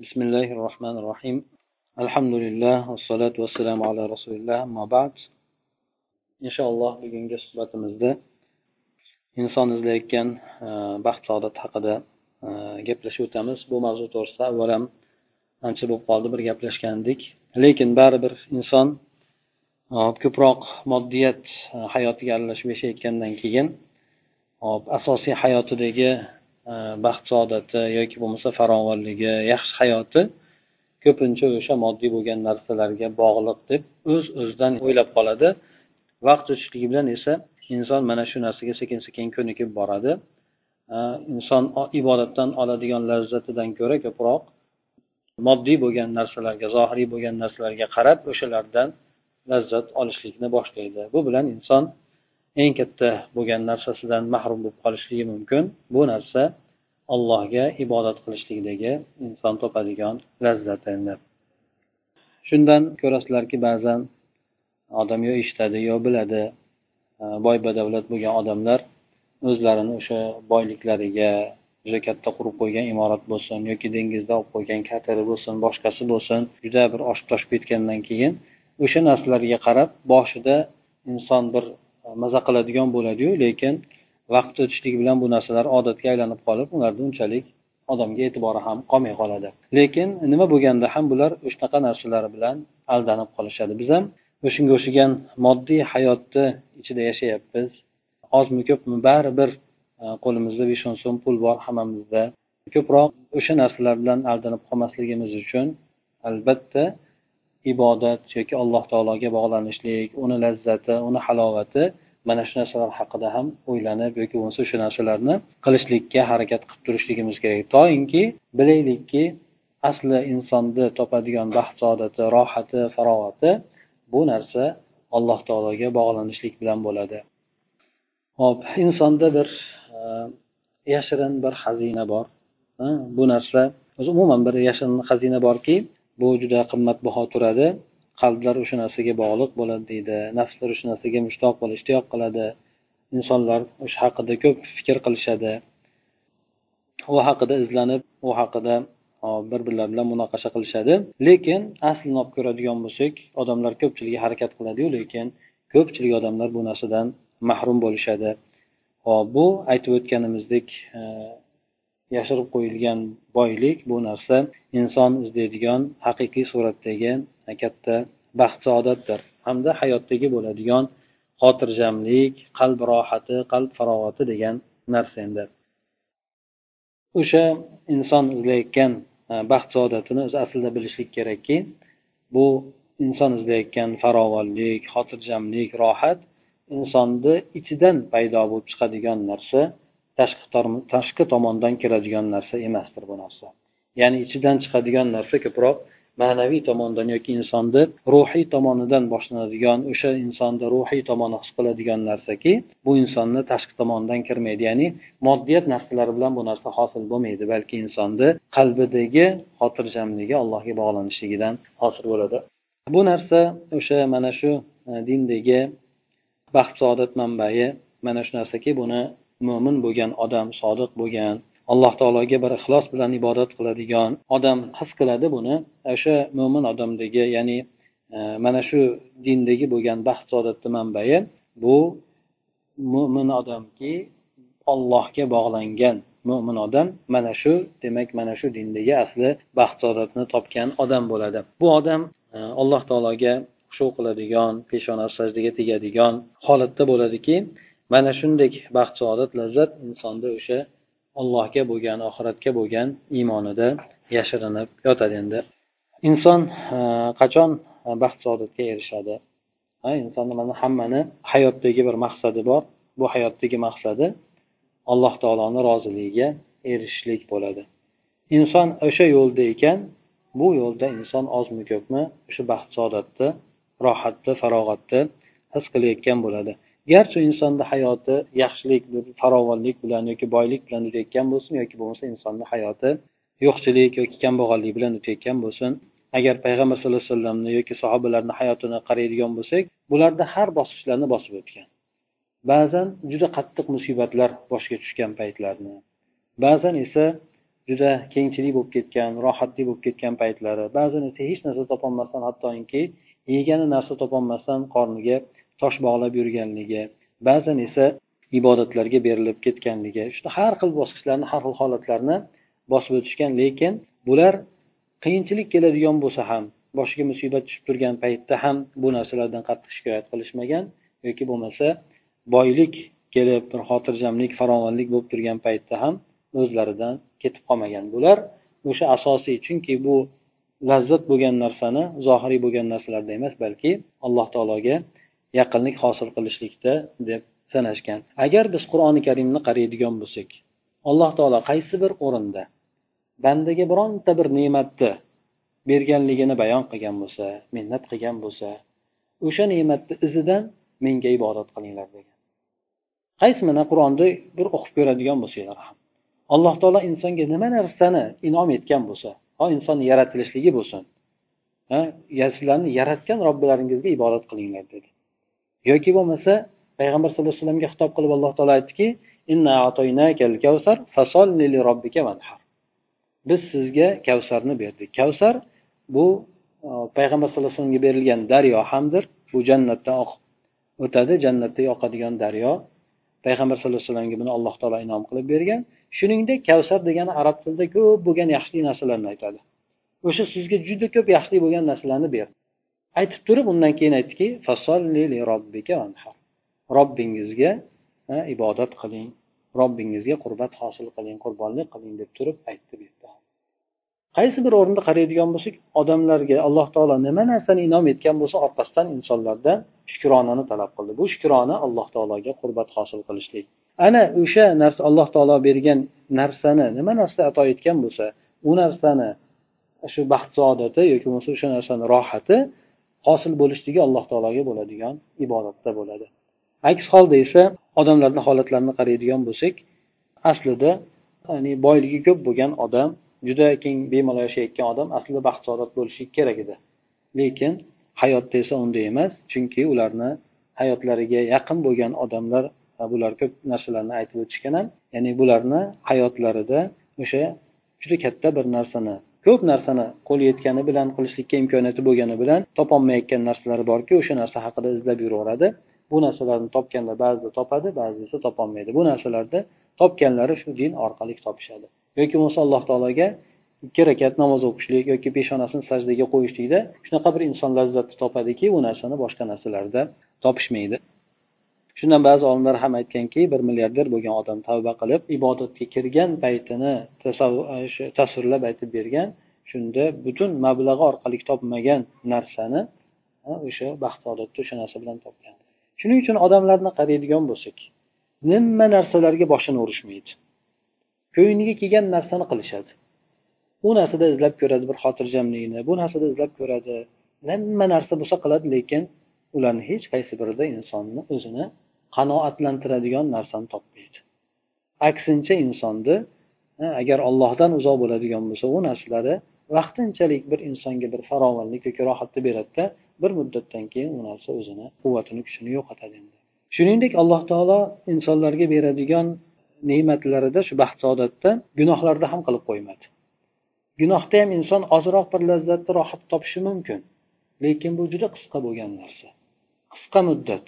بسم الله الرحمن الرحيم الحمد لله والصلاة والسلام على رسول الله أما بعد إن شاء الله bugungi suhbatimizda inson izlayotgan e, baxt saodat haqida e, gaplashib o'tamiz bu mavzu to'g'risida avval ham ancha bo'lib qoldi bir gaplashgandik lekin baribir inson e, ko'proq moddiyat hayotiga aralashib yashayotgandan keyin hop asosiy hayotidagi e, Э, baxt saodati yoki bo'lmasa farovonligi yaxshi hayoti ko'pincha o'sha moddiy bo'lgan narsalarga bog'liq deb o'z öz o'zidan o'ylab qoladi. Vaqt o'tishligi bilan esa inson mana shu narsaga sekin sekin ko'nikib boradi. Э, inson ibodatdan oladigan lazzatidan ko'ra ko'proq moddiy bo'lgan narsalarga zohiriy bo'lgan narsalarga qarab o'shalardan lazzat olishlikni boshlaydi. Bu bilan inson eng katta bo'lgan narsasidan mahrum bo'lib qolishligi mumkin. Bu narsa allohga ibodat qilishlikdagi inson topadigan lazzatini shundan ko'rasizlarki ba'zan odam yo eshitadi yo biladi. Boy badavlat bo'lgan odamlar o'zlarini o'sha boyliklariga juda katta qurib qo'ygan imorat bo'lsin yoki dengizda olib qo'ygan kateri bo'lsin boshqasi bo'lsin juda bir oshib toshib ketgandan keyin o'sha narsalarga qarab boshida inson bir maza qiladigan bo'ladiyu lekin vaqt o'tishligi bilan bu narsalar odatga aylanib qolib ularda unchalik odamga e'tibori ham qolmay qoladi. Lekin nima bo'lganda ham bular shunaqa narsalar bilan aldanib qolishadi. Biz ham o'shanga o'xshagan moddiy hayotni ichida yashayapmiz. Ozmi ko'pmi? Baribir e, qo'limizda besh o'n so'm pul bor hammamizda. Ko'proq o'sha narsalar bilan aldanib qolmasligimiz uchun albatta ibodat yoki alloh taologa bog'lanishlik uni lazzati uni halovati mana shu narsalar haqida ham o'ylanib yoki bo'lmasa o'sha narsalarni qilishlikka harakat qilib turishligimiz kerak. Toinki bilaylikki asli insonni topadigan baxt saodati rohati farovati bu narsa alloh taologa bog'lanishlik bilan bo'ladi. Hop insonda bir e, yashirin bir xazina bor. Bu narsa o'zi umuman bir yashirin xazina borki bu juda qimmatbaho turadi. Qalblar o'sha narsaga bog'liq bo'ladi deydi nafslar o'sha narsaga mushtoq bo'ladi ishtiyoq qiladi. Insonlar o'sha haqida ko'p fikr qilishadi. U haqida izlanib u haqida bir birlari bilan munoqasha qilishadi. Lekin aslini olib ko'radigan bo'lsak odamlar ko'pchiligi harakat qiladiyu lekin ko'pchilik odamlar bu narsadan mahrum bo'lishadi. Hop bu aytib o'tganimizdek e, yashirib qo'yilgan boylik bu narsa inson izlaydigan haqiqiy suratdagi katta baxt saodatdir. Hamda hayotdagi bo'ladigan xotirjamlik qalb rohati qalb farovati degan narsa endi. O'sha inson izlayotgan e, baxt saodatini o'zi aslida bilishlik kerakki bu inson izlayotgan farovonlik xotirjamlik rohat insonni ichidan paydo bo'lib chiqadigan narsa tashqi tomondan kiradigan narsa emasdir bu narsa. Ya'ni ichidan chiqadigan narsa ko'proq ma'naviy tomondan yoki insonni ruhiy tomonidan boshlanadigan o'sha insonni ruhiy tomoni his qiladigan narsaki bu insonni tashqi tomonidan kirmaydi ya'ni moddiyat narsalari bilan bu narsa hosil bo'lmaydi balki insonni qalbidagi xotirjamligi allohga bog'lanishligidan hosil bo'ladi. Bu narsa o'sha mana shu e, dindagi baxt saodat manbai mana shu narsaki buni mo'min bo'lgan odam sodiq bo'lgan alloh taologa bir ixlos bilan ibodat qiladigan odam his qiladi buni. O'sha mo'min odamdagi ya'ni e, mana shu dindagi bo'lgan baxt saodatni manbai bu mo'min odamki ollohga bog'langan mo'min odam mana shu demak mana shu dindagi asli baxt saodatni topgan odam bo'ladi. Bu odam e, alloh taologa xushu qiladigan peshonasi sajdaga tegadigan holatda bo'ladiki mana shunday baxt saodat lazzat insonda o'sha allohga bo'lgan oxiratga bo'lgan iymonida yashirinib yotadi endi. Inson e, qachon baxt saodatga erishadi? Insonni mana hammani hayotdagi bir maqsadi bor. Bu hayotdagi maqsadi alloh taoloni roziligiga erishishlik bo'ladi. Inson o'sha yo'lda ekan bu yo'lda inson ozmi ko'pmi o'sha baxt saodatni rohatni farog'atni his qilayotgan bo'ladi. Garchi insonni hayoti yaxshilik farovonlik bilan yoki boylik bilan o'tayotgan bo'lsin yoki bo'lmasa insonni hayoti yo'qchilik yoki kambag'allik bilan o'tayotgan bo'lsin. Agar payg'ambar sallallohu alayhi vasallamni yoki sahobalarni hayotini qaraydigan bo'lsak bularda har bosqichlarni bosib o'tgan. Ba'zan juda qattiq musibatlar boshiga tushgan paytlarni ba'zan esa juda kengchilik bo'lib ketgan rohatli bo'lib ketgan paytlari ba'zan esa hech narsa topolmasdan hattoki yegani narsa topolmasdan qorniga tosh bog'lab yurganligi ba'zan esa ibodatlarga berilib ketganligi shunda har xil bosqichlarni har xil holatlarni bosib o'tishgan. Lekin bular qiyinchilik keladigan bo'lsa ham boshiga musibat tushib turgan paytda ham bu narsalardan qattiq shikoyat qilishmagan yoki bo'lmasa boylik kelib bir xotirjamlik farovonlik bo'lib turgan paytda ham o'zlaridan ketib qolmagan. Bular o'sha asosiy chunki bu lazzat bo'lgan narsani zohiriy bo'lgan narsalarda emas balki alloh taologa yaqinlik hosil qilishlikda deb sanashgan. Agar biz qur'oni karimni qaraydigan bo'lsak alloh taolo qaysi bir o'rinda bandaga bironta bir ne'matni berganligini bayon qilgan bo'lsa minnat qilgan bo'lsa o'sha ne'matni izidan menga ibodat qilinglar degan. Qaysi mana qur'onni bir o'qib ko'radigan bo'lsanglar ham alloh taolo insonga nima narsani inom etgan bo'lsa ho insonni yaratilishligi bo'lsin sizlarni yaratgan robbilaringizga ibodat qilinglar dedi. Yoki bo'lmasa payg'ambar sallallohu alayhi vasallamga xitob qilib alloh taolo aytdiki biz sizga kavsarni berdik. Kavsar bu e, payg'ambar sallallohu alayhi vasallamga berilgan daryo hamdir. Bu jannatdan oqib o'tadi jannatda oqadigan daryo. Payg'ambar sallallohu alayhi vasallamga buni alloh taolo inom qilib bergan. Shuningdek kavsar degani arab tilida ko'p bo'lgan yaxshi narsalarni aytadi. O'sha sizga juda ko'p yaxshi bo'lgan narsalarni berdi. Aytib turib undan keyin aytdiki robbingizga ibodat qiling. Robbingizga qurbat hosil qiling qurbonlik qiling deb turib aytdi bu yerda. Qaysi bir o'rinda qaraydigan bo'lsak odamlarga alloh taolo nima narsani inom etgan bo'lsa orqasidan insonlardan shukronani talab qildi. Bu shukrona alloh taologa qurbat hosil qilishlik. Ana o'sha narsa alloh taolo bergan narsani nima narsa ato etgan bo'lsa u narsani shu baxt saodati yoki bo'lmasa o'sha narsani rohati hosil bo'lishligi alloh taologa bo'ladigan ibodatda bo'ladi. Aks holda esa odamlarni holatlarini qaraydigan bo'lsak aslida ya'ni boyligi ko'p bo'lgan odam juda keng bemalol yashayotgan odam aslida baxt saodat bo'lishi kerak edi. Lekin hayotda esa unday emas chunki ularni hayotlariga yaqin bo'lgan odamlar bular ko'p narsalarni aytib o'tishgan ham ya'ni bularni hayotlarida o'sha juda katta bir narsani ko'p narsani qo'li yetgani bilan qilishlikka imkoniyati bo'lgani bilan topolmayotgan narsalari borki o'sha narsa haqida izlab yuraveradi. Bu narsalarni topganlar ba'zida topadi ba'zida esa topolmaydi. Bu narsalarni topganlari shu din orqali topishadi. Yoki bo'lmasa alloh taologa ikki rakat namoz o'qishlik yoki peshonasini sajdaga qo'yishlikda shunaqa bir inson lazzatni topadiki u narsani boshqa narsalarda topishmaydi. Shundan ba'zi olimlar ham aytganki bir milliarder bo'lgan odam tavba qilib ibodatga kirgan paytini e, tasvirlab aytib bergan shunda butun mablag'i orqali topmagan narsani o'sha baxt o'sha narsa bilan topgan. Shuning uchun odamlarni qaraydigan bo'lsak nima narsalarga boshini urishmaydi. Ko'ngliga kelgan narsani qilishadi. U narsada izlab ko'radi bir xotirjamlikni bu narsada izlab ko'radi. Nima narsa bo'lsa qiladi lekin ularni hech qaysi birida insonni o'zini qanoatlantiradigan narsani topmaydi. Aksincha insonni agar ollohdan uzoq bo'ladigan bo'lsa u narsalari vaqtinchalik bir insonga bir farovonlik yoki rohatni beradida bir muddatdan keyin u narsa o'zini quvvatini kuchini yo'qotadi endi. Shuningdek alloh taolo insonlarga beradigan ne'matlarida shu baxt saodatda gunohlarda ham qilib qo'ymadi. Gunohda ham inson ozroq bir lazzatni rohat topishi mumkin lekin bu juda qisqa bo'lgan narsa. Qisqa muddat.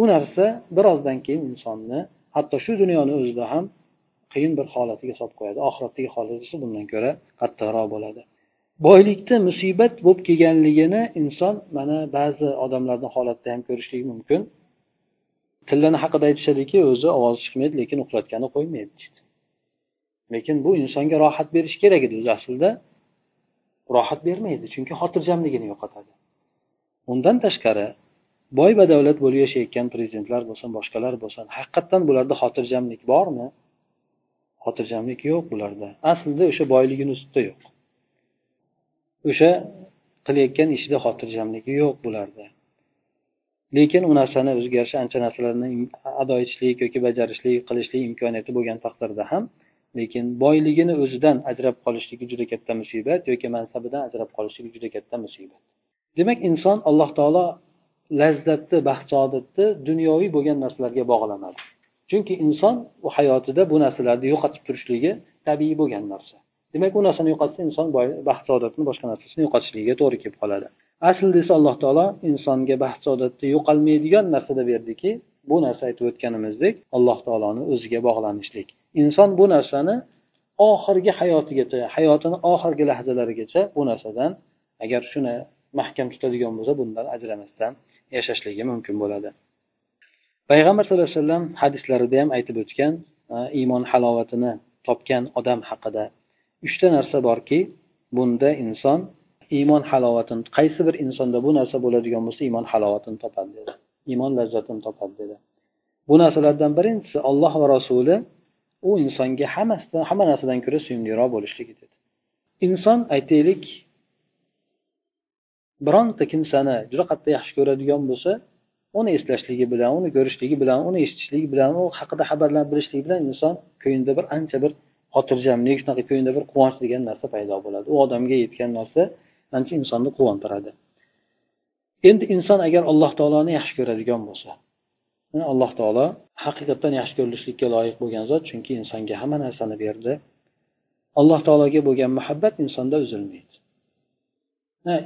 U narsa birozdan keyin insonni hatto shu dunyoni o'zida ham qiyin bir holatiga solib qo'yadi. Oxiratdagi holati esa bundan ko'ra qattiqroq bo'ladi. Boylikda musibat bo'lib kelganligini inson mana ba'zi odamlarni holatida ham ko'rishligi mumkin. Tillani haqida aytishadiki o'zi ovozi chiqmaydi lekin uxlatgani qo'ymaydi deydi. Lekin bu insonga rohat berishi kerak edi. O'zi aslida rohat bermaydi chunki xotirjamligini yo'qotadi. Undan tashqari boy badavlat bo'lib yashayotgan prezidentlar bo'lsin boshqalar bo'lsin haqiqatdan bularda xotirjamlik bormi? Xotirjamlik yo'q bularda. Aslida o'sha boyligini ustida yo'q. O'sha qilayotgan ishida xotirjamligi yo'q bularda. Lekin u narsani o'ziga yarasha ancha narsalarni ado etishlik yoki bajarishlik qilishlik imkoniyati bo'lgan taqdirda ham lekin boyligini o'zidan ajrab qolishligi juda katta musibat yoki mansabidan ajrab qolishligi juda katta musibat. Demak inson alloh taolo lazzatni baxt saodatni dunyoviy bo'lgan narsalarga bog'lamadi chunki inson u hayotida bu narsalarni yo'qotib turishligi tabiiy bo'lgan narsa. Demak u narsani yo'qotsa inson baxt saodatni boshqa narsasini yo'qotishligiga to'g'ri kelib qoladi. Aslida esa alloh taolo insonga baxt saodatni yo'qolmaydigan narsada berdiki bu narsa aytib o'tganimizdek alloh taoloni o'ziga bog'lanishlik. Inson bu narsani oxirgi hayotigacha hayotini oxirgi lahzalarigacha bu narsadan agar shuni mahkam tutadigan bo'lsa bundan ajramasdan yashashligi mumkin bo'ladi. Payg'ambar sallallohu alayhi vasallam hadislarida ham aytib o'tgan e, iymon halovatini topgan odam haqida uchta narsa borki bunda inson iymon halovatini qaysi bir insonda bu narsa bo'ladigan bo'lsa iymon halovatini topadi dedi. Iymon lazzatini topadi dedi. Bu narsalardan birinchisi olloh va rasuli u insonga hammasidan hamma narsadan ko'ra suyumliroq bo'lishligi dedi. Inson aytaylik bironta kimsani juda qattiq yaxshi ko'radigan bo'lsa uni eslashligi bilan uni ko'rishligi bilan uni eshitishligi bilan u haqida xabarlarni bilishligi bilan inson ko'nglida bir ancha bir xotirjamlik shunaqa ko'nglida bir quvonch degan narsa paydo bo'ladi. U odamga yetgan narsa ancha insonni quvontiradi. Endi inson agar alloh taoloni yaxshi ko'radigan bo'lsa alloh taolo haqiqatdan yaxshi ko'rilishlikka loyiq bo'lgan zot chunki insonga hamma narsani berdi. Alloh taologa bo'lgan muhabbat insonda uzilmaydi.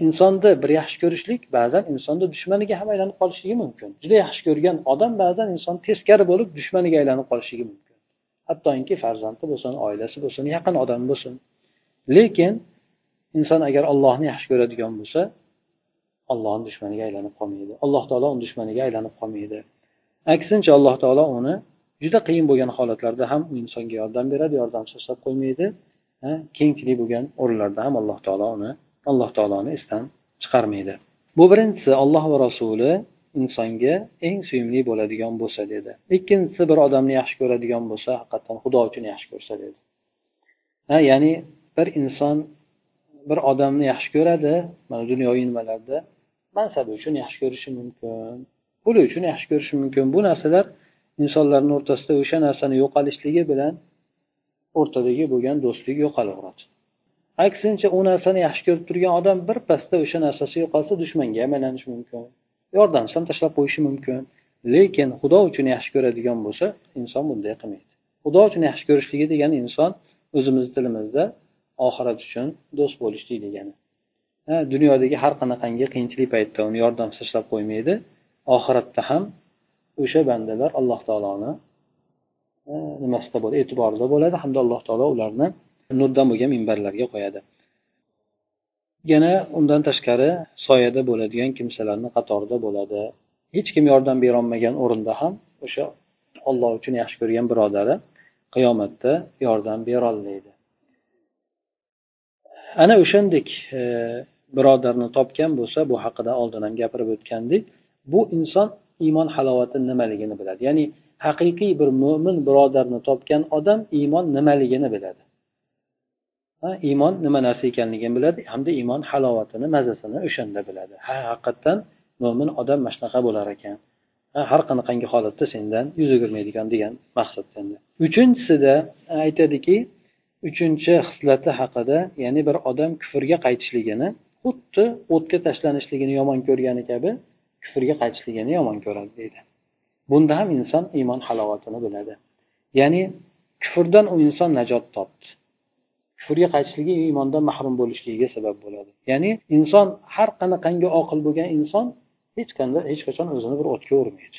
Insonni bir yaxshi ko'rishlik ba'zan insonni dushmaniga ham aylanib qolishligi mumkin. Juda yaxshi ko'rgan odam ba'zan inson teskari bo'lib dushmaniga aylanib qolishligi mumkin. Hattoki farzandi bo'lsin oilasi bo'lsin yaqin odam bo'lsin. Lekin inson agar ollohni yaxshi ko'radigan bo'lsa ollohni dushmaniga aylanib qolmaydi. Alloh taolo uni dushmaniga aylanib qolmaydi. Aksincha alloh taolo uni juda qiyin bo'lgan holatlarda ham u insonga yordam beradi yordam tashlab qo'ymaydi. Kengchilik bo'lgan o'rinlarda ham alloh taolo uni alloh taoloni esdan chiqarmaydi. Bu birinchisi olloh va rasuli insonga eng suyumli bo'ladigan bo'lsa dedi. Ikkinchisi bir odamni yaxshi ko'radigan bo'lsa haqiqatdan xudo uchun yaxshi ko'rsa dedi. Ha ya'ni bir inson bir odamni yaxshi ko'radi mana dunyoviy nimalarda mansabi uchun yaxshi ko'rishi mumkin puli uchun yaxshi ko'rishi mumkin. Bu narsalar insonlarni o'rtasida o'sha narsani yo'qolishligi bilan o'rtadagi bo'lgan do'stlik yo'qolaveradi aksincha u narsani yaxshi ko'rib turgan odam birpasda o'sha narsasi yo'qolsa dushmanga ham aylanishi mumkin. Yordamchisi ham tashlab qo'yishi mumkin. Lekin xudo uchun yaxshi ko'radigan bo'lsa inson bunday qilmaydi. Xudo uchun yaxshi ko'rishligi degani inson o'zimizni tilimizda oxirat uchun do'st bo'lishlik degani dunyodagi har qanaqangi qiyinchilik paytda uni yordam tashlab qo'ymaydi. Oxiratda ham o'sha bandalar alloh taoloni nimasida bo'ladi e'tiborida bo'ladi. Hamda alloh taolo ularni nurdan bo'lgan minbarlarga qo'yadi. Yana undan tashqari soyada bo'ladigan kimsalarni qatorida bo'ladi. Hech kim yordam berolmagan o'rinda ham o'sha olloh uchun yaxshi ko'rgan birodari qiyomatda yordam berolmaydi. Ana o'shandek e, birodarni topgan bo'lsa bu haqida oldin ham gapirib o'tgandik. Bu inson iymon halovati nimaligini biladi? Ya'ni haqiqiy bir mo'min birodarni topgan odam iymon nimaligini biladi? Iymon nima narsa ekanligini biladi hamda iymon halovatini mazasini o'shanda biladi. Ha haqiqatdan mo'min odam mana shunaqa bo'lar ekan. Har qanaqangi holatda sendan yuz o'girmaydigan degan maqsad endi uchinchisida aytadiki uchinchi xislati haqida ya'ni bir odam kufrga qaytishligini xuddi o'tga tashlanishligini yomon ko'rgani kabi kufrga qaytishligini yomon ko'radi deydi. Bunda ham inson iymon halovatini biladi. Ya'ni kufrdan u inson najot topdi. Kufrga qaytishligi iymondan mahrum bo'lishligiga sabab bo'ladi. Ya'ni inson har qanaqangi oqil bo'lgan inson hech qanday hech qachon o'zini bir o'tga urmaydi.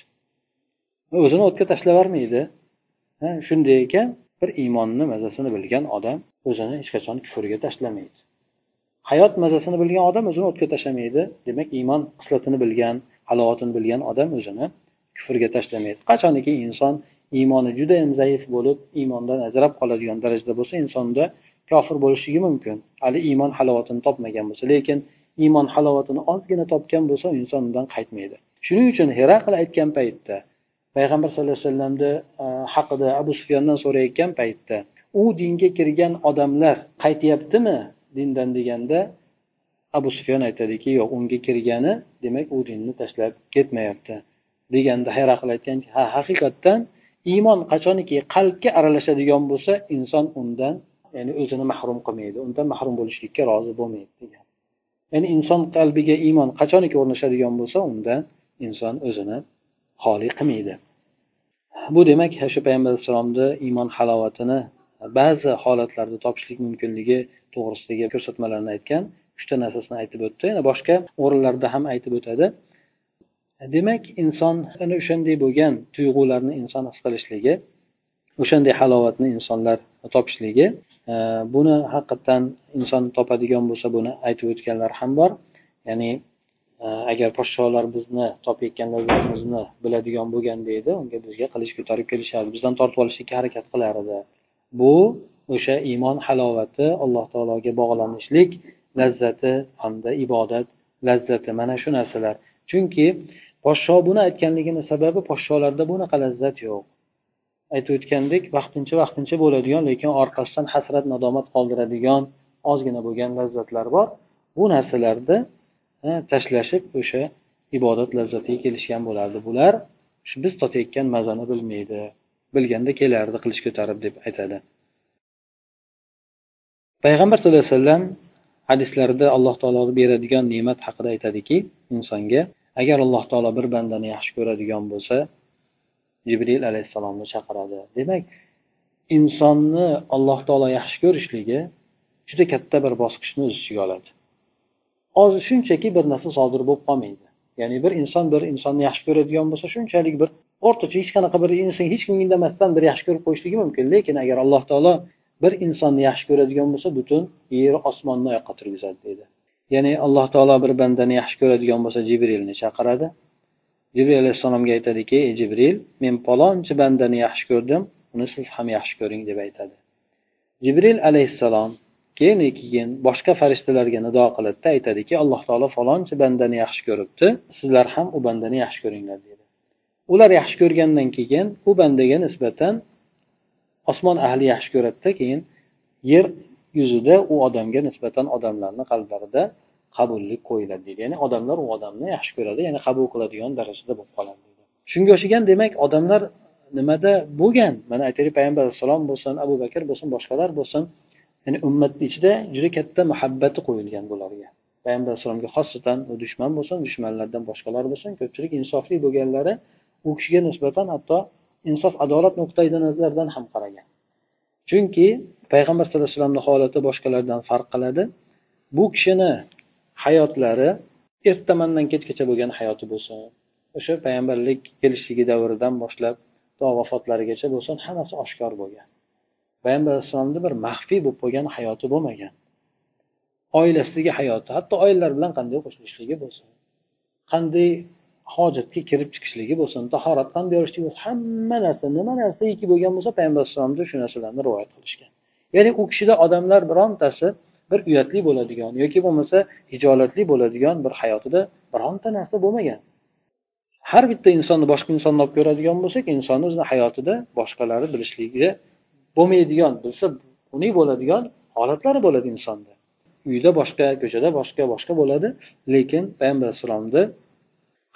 O'zini o'tga tashlab yubormaydi shunday ekan bir iymonni mazasini bilgan odam o'zini hech qachon kufrga tashlamaydi. Hayot mazasini bilgan odam o'zini o'tga tashlamaydi. Demak iymon xislatini bilgan halovatini bilgan odam o'zini kufrga tashlamaydi. Qachoniki inson iymoni judayam zaif bo'lib iymondan ajrab qoladigan darajada bo'lsa insonda kofir bo'lishligi mumkin. Hali iymon halovatini topmagan bo'lsa lekin iymon halovatini ozgina topgan bo'lsa inson undan qaytmaydi. Shuning uchun herakl aytgan paytda payg'ambar sallallohu alayhi vasallamni e, haqida abu sufyondan so'rayotgan paytda u dinga kirgan odamlar qaytyaptimi dindan deganda abu sufyon aytadiki yo'q unga kirgani demak u dinni tashlab ketmayapti deganda herakl aytganki ha haqiqatdan iymon qachoniki qalbga aralashadigan bo'lsa inson undan ya'ni o'zini mahrum qilmaydi undan mahrum bo'lishlikka rozi bo'lmaydi degan. Ya'ni inson qalbiga iymon qachoniki o'rnashadigan bo'lsa unda inson o'zini xoli qilmaydi. Bu demak shu payg'ambar alayhissalomni iymon halovatini ba'zi holatlarda topishlik mumkinligi to'g'risidagi ko'rsatmalarni aytgan uchta narsasini aytib o'tdi. Yana boshqa o'rinlarda ham aytib o'tadi. Demak inson ana o'shanday bo'lgan tuyg'ularni inson his qilishligi o'shanday halovatni insonlar topishligi buni haqiqatdan inson topadigan bo'lsa buni aytib o'tganlar ham bor. Ya'ni e, agar podsholar bizni topayotganda o'zimizni biladigan bo'lganda edi unga bizga qilich ko'tarib kelishardi. Bizdan tortib olishlikka harakat qilar edi bu o'sha iymon halovati alloh taologa bog'lanishlik lazzati hamda ibodat lazzati. Mana shu narsalar. Chunki podsho buni aytganligini sababi podsholarda bunaqa lazzat yo'q. Aytib o'tgandek vaqtincha vaqtincha bo'ladigan lekin orqasidan hasrat nadomat qoldiradigan ozgina bo'lgan lazzatlar bor. Bu narsalarni tashlashib o'sha ibodat lazzatiga kelishgan bo'lardi. Bular biz totayotgan mazani bilmaydi bilganda kelardi qilich ko'tarib deb aytadi. Payg'ambar sallallohu alayhi vasallam hadislarida alloh taolo beradigan ne'mat haqida aytadiki insonga agar alloh taolo bir bandani yaxshi ko'radigan bo'lsa jibril alayhissalomni chaqiradi. Demak insonni alloh taolo yaxshi ko'rishligi juda katta bir bosqichni o'z ichiga oladi. Hozir shunchaki bir narsa sodir bo'lib qolmaydi. Ya'ni bir inson bir insonni yaxshi ko'radigan bo'lsa shunchalik bir o'rtacha hech qanaqa bir inson hech kimga indamasdan bir yaxshi ko'rib qo'yishligi mumkin. Lekin agar alloh taolo bir insonni yaxshi ko'radigan bo'lsa butun yer osmonni oyoqqa turgizadi deydi. Ya'ni alloh taolo bir bandani yaxshi ko'radigan bo'lsa jibrilni chaqiradi. Jibril alayhissalomga aytadiki ey jibril men palonchi bandani yaxshi ko'rdim uni siz ham yaxshi ko'ring deb aytadi. Jibril alayhissalom keyin keyin boshqa farishtalarga nido qiladida aytadiki alloh taolo falonchi bandani yaxshi ko'ribdi sizlar ham u bandani yaxshi ko'ringlar deydi ular yaxshi ko'rgandan keyin u bandaga nisbatan osmon ahli yaxshi ko'radida keyin yer yuzida u odamga nisbatan odamlarni qalblarida qabullik qo'yiladi deydi ya'ni odamlar u odamni yaxshi ko'radi ya'ni qabul qiladigan darajada bo'lib qoladi. Deydi shunga o'xshagan demak odamlar nimada bo'lgan? Mana aytaylik payg'ambar alayhissalom bo'lsin abu bakr bo'lsin boshqalar bo'lsin ya'ni ummatni ichida juda katta muhabbati qo'yilgan bularga. Payg'ambar alayhissalomga xosatan u dushman bo'lsin dushmanlardan boshqalar bo'lsin ko'pchilik insofli bo'lganlari u kishiga nisbatan hatto insof adolat nuqtai nazaridan ham qaragan. Chunki payg'ambar sallallohu alayhi vasallamni holati boshqalardan farq qiladi. Bu kishini hayotlari ertamandan kechgacha bo'lgan hayoti bo'lsin. O'sha payg'ambarlik kelishligi davridan boshlab to vafotlarigacha bo'lsin hammasi oshkor bo'lgan. Payg'ambar alayhissalomni bir maxfiy bo'lib qolgan hayoti bo'lmagan. Oilasidagi hayoti hatto oilalar bilan qanday qo'shilishligi bo'lsin qanday hojatga kirib chiqishligi bo'lsin tahorat qanday olishligi bo'lsin hamma narsa nima narsaiki bo'lgan bo'lsa payg'ambar alayhissalomda shu narsalarni rivoyat qilishgan. Ya'ni u kishida odamlar birontasi bir uyatli bo'ladigan yoki bo'lmasa hijolatli bo'ladigan bir hayotida bironta narsa bo'lmagan. Har bitta insonni boshqa insonni olib ko'radigan bo'lsak insonni o'zini hayotida boshqalari bilishligiga bo'lmaydigan bilsa uniy bo'ladigan holatlari bo'ladi insonda. Uyda boshqa ko'chada boshqa boshqa bo'ladi. Lekin payg'ambar alayhissalomni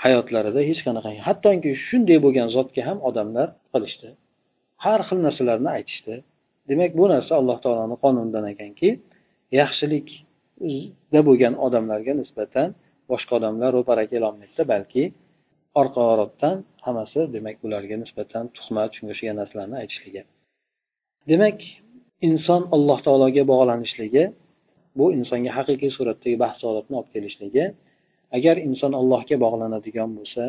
hayotlarida hech qanaqa hattoki shunday bo'lgan zotga ham odamlar qilishdi. Har xil narsalarni aytishdi. Demak bu narsa alloh taoloni qonunidan ekanki yaxshilikda bo'lgan odamlarga nisbatan boshqa odamlar ro'para kelolmaydida balki orqa orobdan hammasi demak ularga nisbatan tuhmat shunga o'xshagan narsalarni aytishligi. Demak inson alloh taologa bog'lanishligi bu insonga haqiqiy suratdagi baxt saodatni olib kelishligi agar inson allohga bog'lanadigan bo'lsa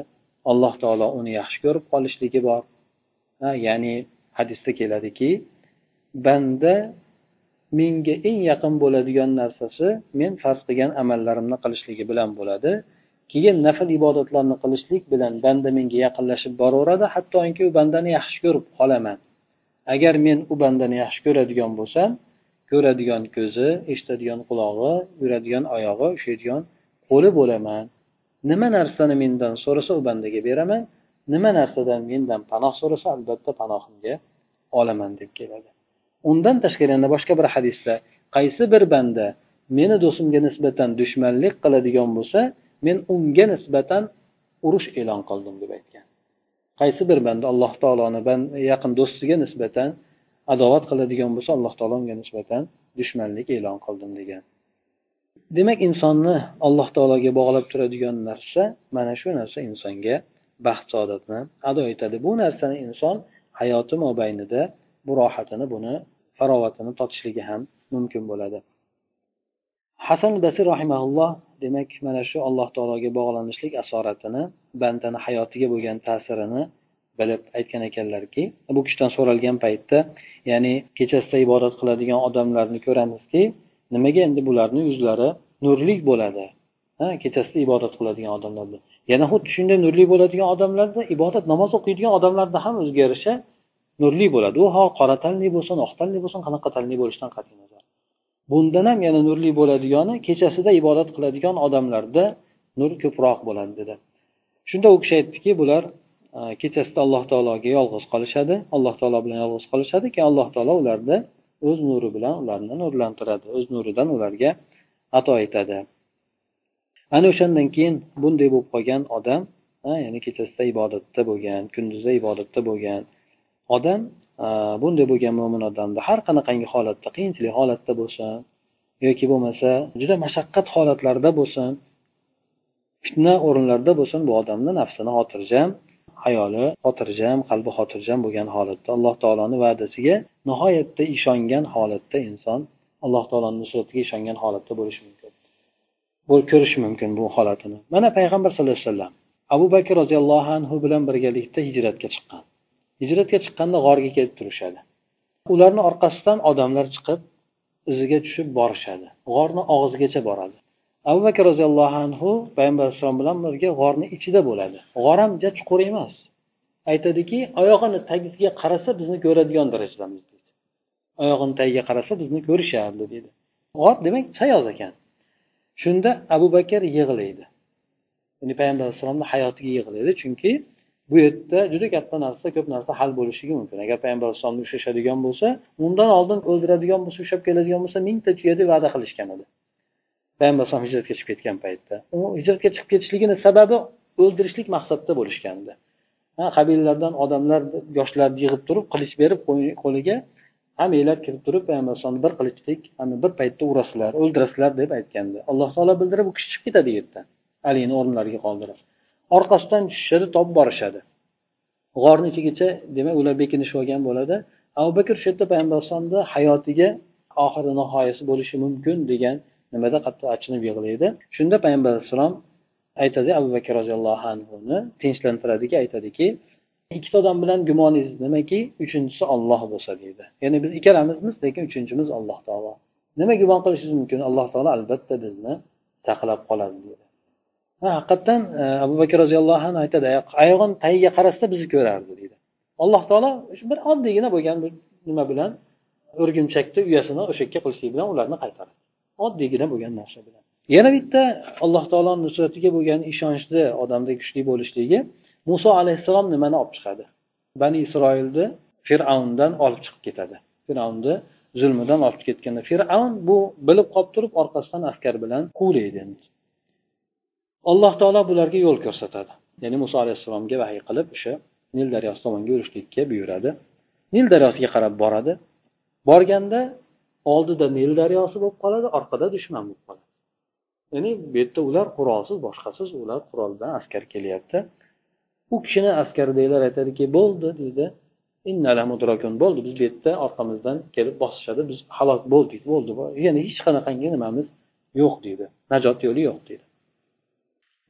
alloh taolo uni yaxshi ko'rib qolishligi bor. Ha, ya'ni hadisda keladiki banda menga eng yaqin bo'ladigan narsasi men farz qilgan amallarimni qilishligi bilan bo'ladi. Keyin nafl ibodatlarni qilishlik bilan banda menga yaqinlashib boraveradi. Hattoki u bandani yaxshi ko'rib qolaman. Agar men u bandani yaxshi ko'radigan bo'lsam ko'radigan ko'zi eshitadigan qulog'i yuradigan oyog'i ushlaydigan qo'li bo'laman. Nima narsani mendan so'rasa u bandaga beraman nima narsadan mendan panoh so'rasa albatta panohimga olaman deb keladi. Undan tashqari yana boshqa bir hadisda qaysi bir banda meni do'stimga nisbatan dushmanlik qiladigan bo'lsa men unga nisbatan urush e'lon qildim deb aytgan. Qaysi bir banda alloh taoloni yaqin do'stiga nisbatan adovat qiladigan bo'lsa alloh taolo unga nisbatan dushmanlik e'lon qildim degan. Demak insonni alloh taologa bog'lab turadigan narsa mana shu narsa insonga baxt saodatni ado etadi. Bu narsani inson hayoti mobaynida bu rohatini buni farovatini totishligi ham mumkin bo'ladi. Hasan basir rahimaulloh demak mana shu alloh taologa bog'lanishlik asoratini bandani hayotiga bo'lgan ta'sirini bilib aytgan ekanlarki bu kishidan so'ralgan paytda ya'ni kechasida ibodat qiladigan odamlarni ko'ramizki nimaga endi bularni yuzlari nurlik bo'ladi? Ha kechasida ibodat qiladigan odamlarda yana xuddi shunday nurli bo'ladigan odamlarda ibodat namoz o'qiydigan odamlarda ham o'ziga yarasha nurli bo'ladi. U ho qora tanli bo'lsin oq tanli bo'lsin qanaqa tanli bo'lishidan qat'iy nazar. Bundan ham yana nurli bo'ladigani kechasida ibodat qiladigan odamlarda nur ko'proq bo'ladi dedi. Shunda u kishi aytdiki bular e, kechasida alloh taologa yolg'iz qolishadi alloh taolo bilan yolg'iz qolishadi keyin alloh taolo ularni o'z nuri bilan ularni nurlantiradi o'z nuridan ularga ato etadi. Ana o'shandan keyin bunday bo'lib qolgan odam ya'ni kechasida ibodatda bo'lgan kunduzda ibodatda bo'lgan odam e, bunday bo'lgan mo'min odamda har qanaqangi holatda qiyinchilik holatda bo'lsin yoki bo'lmasa juda mashaqqat holatlarida bo'lsin fitna o'rinlarda bo'lsin bu odamni nafsini xotirjam hayoli xotirjam qalbi xotirjam bo'lgan holatda alloh taoloni va'dasiga nihoyatda ishongan holatda inson alloh taoloni nusratiga ishongan holatda bo'lishi mumkin bu ko'rish mumkin bu holatini. Mana payg'ambar sallallohu alayhi vasallam abu bakr roziyallohu anhu bilan birgalikda hijratga chiqqan. Hijratga chiqqanda g'orga kelib turishadi. Ularni orqasidan odamlar chiqib iziga tushib borishadi. G'orni og'zigacha boradi. Abu bakr roziyallohu anhu payg'ambar alayhissalom bilan birga g'orni ichida bo'ladi. G'or ham juda chuqur emas. Aytadiki oyog'ini tagiga qarasa bizni ko'radigan darajadamiz deydi oyog'ini tagiga qarasa bizni ko'rishardi deydi g'or demak sayoz ekan. Shunda abu bakr yig'laydi. Ya'ni payg'ambar alayhissalomni hayotiga yig'laydi. Chunki bu yerda juda katta narsa ko'p narsa hal bo'lishligi mumkin. Agar payg'ambar alayhissalomni ushlashadigan bo'lsa undan oldin o'ldiradigan bo'lsa ushlab keladigan bo'lsa mingta tuya deb va'da qilishgan edi. Payg'ambar alayhisalom hijratga chiqib ketgan paytda. U hijratga chiqib ketishligini sababi o'ldirishlik maqsadida bo'lishgandi qabilalardan odamlar yoshlarni yig'ib turib qilich berib qo'liga hammanglar kirib turib payg'ambar alayhisalomni bir qilichlik bir paytda urasizlar o'ldirasizlar deb aytgandi alloh taolo bildirib u kishi chiqib ketadi yerdan. Alini o'rinlariga qoldirib. Orqasidan tushishadi topib borishadi. G'orni ichigacha demak ular bekinishib olgan bo'ladi. Abu bakr shu yerda payg'ambar alayhisalomni hayotiga oxiri nihoyasi bo'lishi mumkin degan nimada qattiq achinib yig'laydi. Shunda payg'ambar alayhissalom aytadi abu bakr roziyallohu anhuni tinchlantiradiki aytadiki ikkita odam bilan gumoningiz nimaki? Uchinchisi olloh bo'lsa deydi. Ya'ni biz ikkalamizmiz lekin uchinchimiz alloh taolo. Nima gumon qilishingiz mumkin? Alloh taolo albatta bizni saqlab qoladi. Ha haqiqatdan e, abu bakr roziyallohu anhu aytadi oyog'ini tagiga qarasa bizni ko'rardi deydi. Alloh taolo bir oddiygina bo'lgan bir nima bilan o'rgimchakni uyasini o'sha yerga qilishlik bilan ularni qaytaradi. Oddiygina bo'lgan narsa bilan. Yana bitta alloh taoloni nusratiga bo'lgan ishonchni odamda kuchli bo'lishligi muso alayhissalom nimani olib chiqadi. Bani isroilni fir'avndan olib chiqib ketadi. Fir'avnni zulmidan olib ketganda fir'avn bu bilib qolib turib orqasidan askar bilan quvlaydi. Alloh taolo bularga yo'l ko'rsatadi. Ya'ni muso alayhissalomga vahiy qilib o'sha nil daryosi tomonga yurishlikka buyuradi. Nil daryosiga qarab boradi. Borganda oldida nil daryosi bo'lib qoladi orqada dushman bo'lib qoladi. Ya'ni bu yerda ular qurolsiz boshqasiz. Ular qurol bilan askar kelyapti. U kishini askardagilar aytadiki bo'ldi deydi bo'ldi biz bu yerda orqamizdan kelib bosishadi. Biz halok bo'ldik. Bo'ldi ya'ni hech qanaqangi nimamiz yo'q deydi najot yo'li yo'q deydi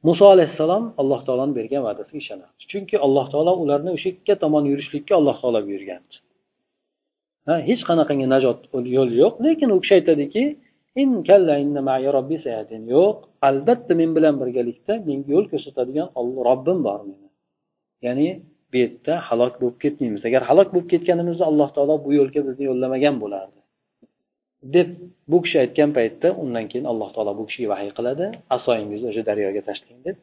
muso alayhissalom alloh taoloni bergan va'dasiga ishonadi chunki alloh taolo ularni o'sha yerga tomon yurishlikka alloh taolo buyurgan ha hech qanaqangi najot yo'li yo'q lekin u kishi aytadiki yo'q albatta men bilan birgalikda menga yo'l ko'rsatadigan robbim bor meni. Ya'ni bu yerda halok bo'lib ketmaymiz. Agar halok bo'lib ketganimizda alloh taolo bu yo'lga bizni yo'llamagan bo'lardi. Deb bu kishi aytgan paytda undan keyin alloh taolo bu kishiga vahiy qiladi. Asoyingizni o'sha daryoga tashlang deb.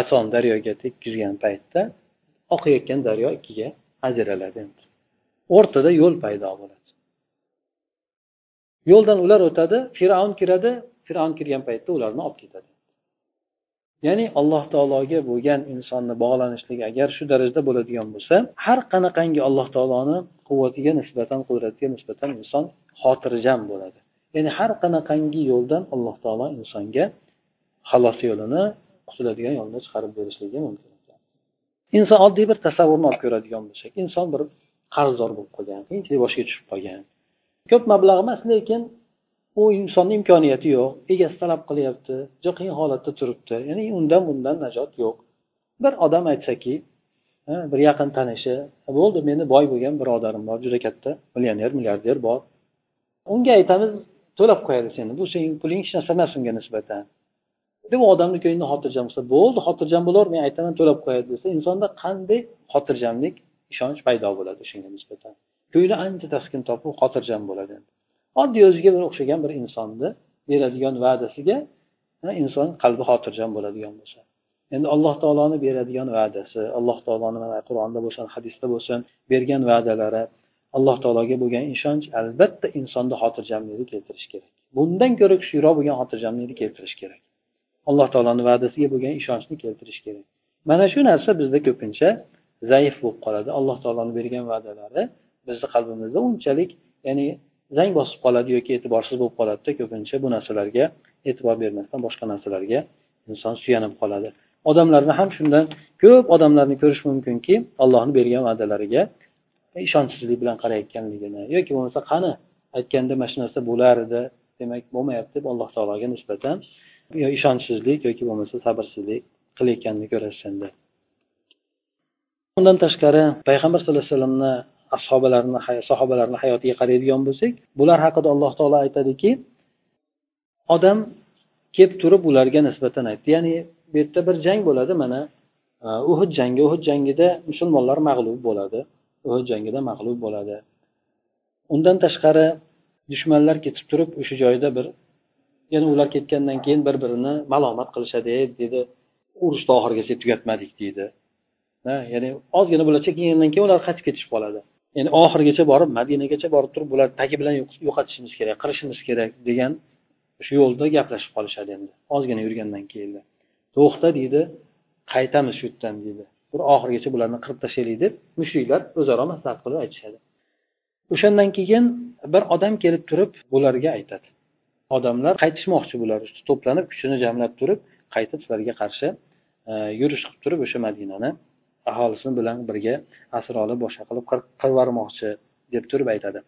Asoni daryoga tekkizgan paytda oqayotgan daryo ikkiga ajraladi o'rtada yo'l paydo bo'ladi. Yo'ldan ular o'tadi fir'avn kiradi. Fir'avn kirgan paytda ularni olib ketadi. Ya'ni alloh taologa bo'lgan insonni bog'lanishligi agar shu darajada bo'ladigan bo'lsa har qanaqangi alloh taoloni quvvatiga nisbatan qudratiga nisbatan inson xotirjam bo'ladi. Ya'ni har qanaqangi yo'ldan alloh taolo insonga xalos yo'lini qutuladigan yo'lni chiqarib berishligi mumkin. Inson oddiy bir tasavvurni olib ko'radigan bo'lsak inson bir qarzdor bo'lib qolgan qiyinchilik boshiga tushib qolgan. Ko'p mablag' emas lekin u insonni imkoniyati yo'q egasi talab qilyapti juda qiyin holatda turibdi ya'ni undan bundan najot yo'q. Bir odam aytsaki bir yaqin tanishi bo'ldi meni boy bo'lgan birodarim bor juda katta millioner milliarder bor. Unga aytamiz to'lab qo'yadi seni. Bu sening puling hech narsa emas unga nisbatan. Deb u odamni ko'nglida xotirjam qilsa bo'ldi xotirjam bo'laver men aytaman to'lab qo'yadi desa insonda qanday xotirjamlik ishonch paydo bo'ladi shunga nisbatan. Ko'ngli ancha taskin topib xotirjam bo'ladi. Oddiy o'ziga bir o'xshagan bir insonni beradigan va'dasiga inson qalbi xotirjam bo'ladigan bo'lsa. Endi alloh taoloni beradigan va'dasi alloh taoloni mana qur'onda bo'lsin hadisda bo'lsin bergan va'dalari alloh taologa bo'lgan ishonch albatta insonda xotirjamlikni keltirishi kerak. Bundan ko'ra kuchliroq bo'lgan xotirjamlikni keltirishi kerak. Alloh taoloni va'dasiga bo'lgan ishonchni keltirish kerak. Mana shu narsa bizda ko'pincha zaif bo'lib qoladi. Alloh taoloni bergan va'dalari bizni qalbimizda unchalik ya'ni zang bosib qoladi yoki e'tiborsiz bo'lib qoladida ko'pincha bu narsalarga e'tibor bermasdan boshqa narsalarga inson suyanib qoladi. Odamlarni ham shundan ko'p odamlarni ko'rish mumkinki allohni bergan va'dalariga ishonchsizlik bilan qarayotganligini yoki bo'lmasa qani aytganda mana shu narsa bo'lar edi demak bo'lmayapti deb alloh taologa nisbatan yo ishonchsizlik yoki bo'lmasa sabrsizlik qilayotganini ko'rasiz endi undan tashqari payg'ambar sallallohu alayhi vasallamni ashobalarini sahobalarini hayotiga qaraydigan bo'lsak bular haqida alloh taolo aytadiki odam kelib turib ularga nisbatan aytdi. Ya'ni bu yerda bir jang bo'ladi mana e, uhud jangi. Uhud jangida musulmonlar mag'lub bo'ladi. Uhud jangida mag'lub bo'ladi. Undan tashqari dushmanlar ketib turib o'sha joyda bir yana ular ketgandan keyin bir birini malomat qilishadi e, deydi urushni oxirigacha tugatmadik deydi ya'ni ozgina bular chekingandan keyin ular qaytib ketishib qoladi. Ya'ni oxirigacha borib madinagacha borib turib bular tagi bilan yo'qotishimiz kerak qirishimiz kerak degan shu yo'lda gaplashib qolishadi endi. Ozgina yurgandan keyin to'xta deydi qaytamiz shu yerdan deydi bir oxirigacha bularni qirib tashlaylik deb mushriklar o'zaro maslahat qilib aytishadi. O'shandan keyin bir odam kelib turib bularga aytadi. Odamlar qaytishmoqchi bular to'planib kuchini jamlab turib qaytib sizlarga qarshi e, yurish qilib turib o'sha madinani aholisi bilan birga asr olib boshqa qilib qirib deb turib aytadi.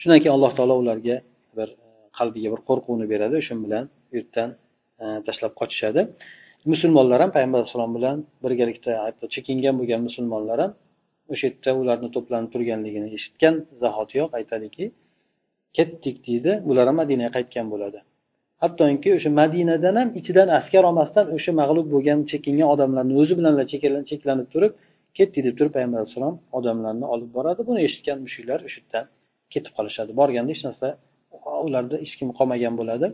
Shundan keyin alloh taolo ularga bir e, qalbiga bir qo'rquvni beradi o'sha bilan u yerdan e, tashlab qochishadi. Musulmonlar ham payg'ambar alayhissalom bilan birgalikda hatto chekingan bo'lgan musulmonlar ham o'sha yerda ularni to'planib turganligini eshitgan zahotiyoq aytadiki ketdik deydi ular ham madinaga qaytgan bo'ladi. Hattoki o'sha madinadan ham ichidan askar olmasdan o'sha mag'lub bo'lgan chekingan odamlarni o'zi bilan cheklanib turib ketdik deb turib payg'ambar alayhissalom odamlarni olib boradi. Buni eshitgan mushuklar o'sha yerdan ketib qolishadi. Borganda hech narsa ularda hech kim qolmagan bo'ladi.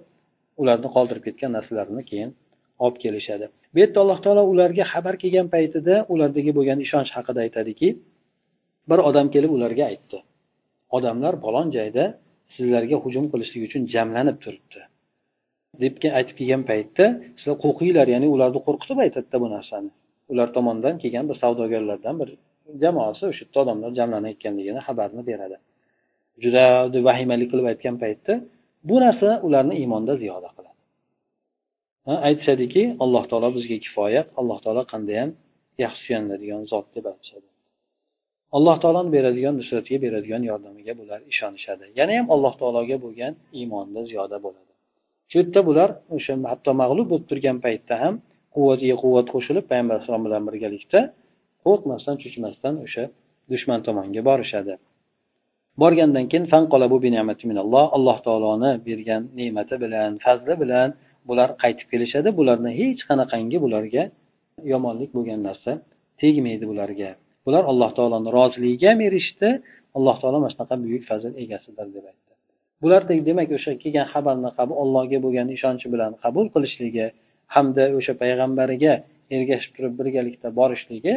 Ularni qoldirib ketgan narsalarini keyin olib kelishadi. Bu yerda alloh taolo ularga xabar kelgan paytida ulardagi bo'lgan ishonch haqida aytadiki bir odam kelib ularga aytdi odamlar balon joyda sizlarga hujum qilishlik uchun jamlanib turibdi deb aytib kelgan paytda sizlar qo'rqinglar ya'ni ularni qo'rqitib aytadida bu narsani. Ular tomonidan kelgan bir savdogarlardan bir jamoasi o'sha yerda odamlar jamlanayotganligini xabarni beradi. Juda vahimali qilib aytgan paytda bu narsa ularni iymonda ziyoda qiladi. Aytishadiki alloh taolo bizga kifoya alloh taolo qandayyam yaxshi suyaniladigan zot deb aytishadi. Alloh taoloni beradigan nusratiga beradigan yordamiga bular ishonishadi. Yana ham alloh taologa bo'lgan iymonda ziyoda bo'ladi. Shu yerda bular o'sha hatto mag'lub bo'lib turgan paytda ham quvvatiga quvvat qo'shilib payg'ambar alayhisalom bilan birgalikda qo'rqmasdan cho'chmasdan o'sha dushman tomonga borishadi. Borgandan keyin alloh taoloni bergan ne'mati bilan fazli bilan bular qaytib kelishadi bularni hech qanaqangi bularga yomonlik bo'lgan narsa tegmaydi bularga. Bular alloh taoloni roziligiga ham erishdi alloh taolo mana shunaqa buyuk fazil egasidir deb aytdi. Bulardek demak o'sha kelgan xabarni qabul allohga bo'lgan ishonchi bilan qabul qilishligi hamda o'sha payg'ambariga ergashib turib birgalikda borishligi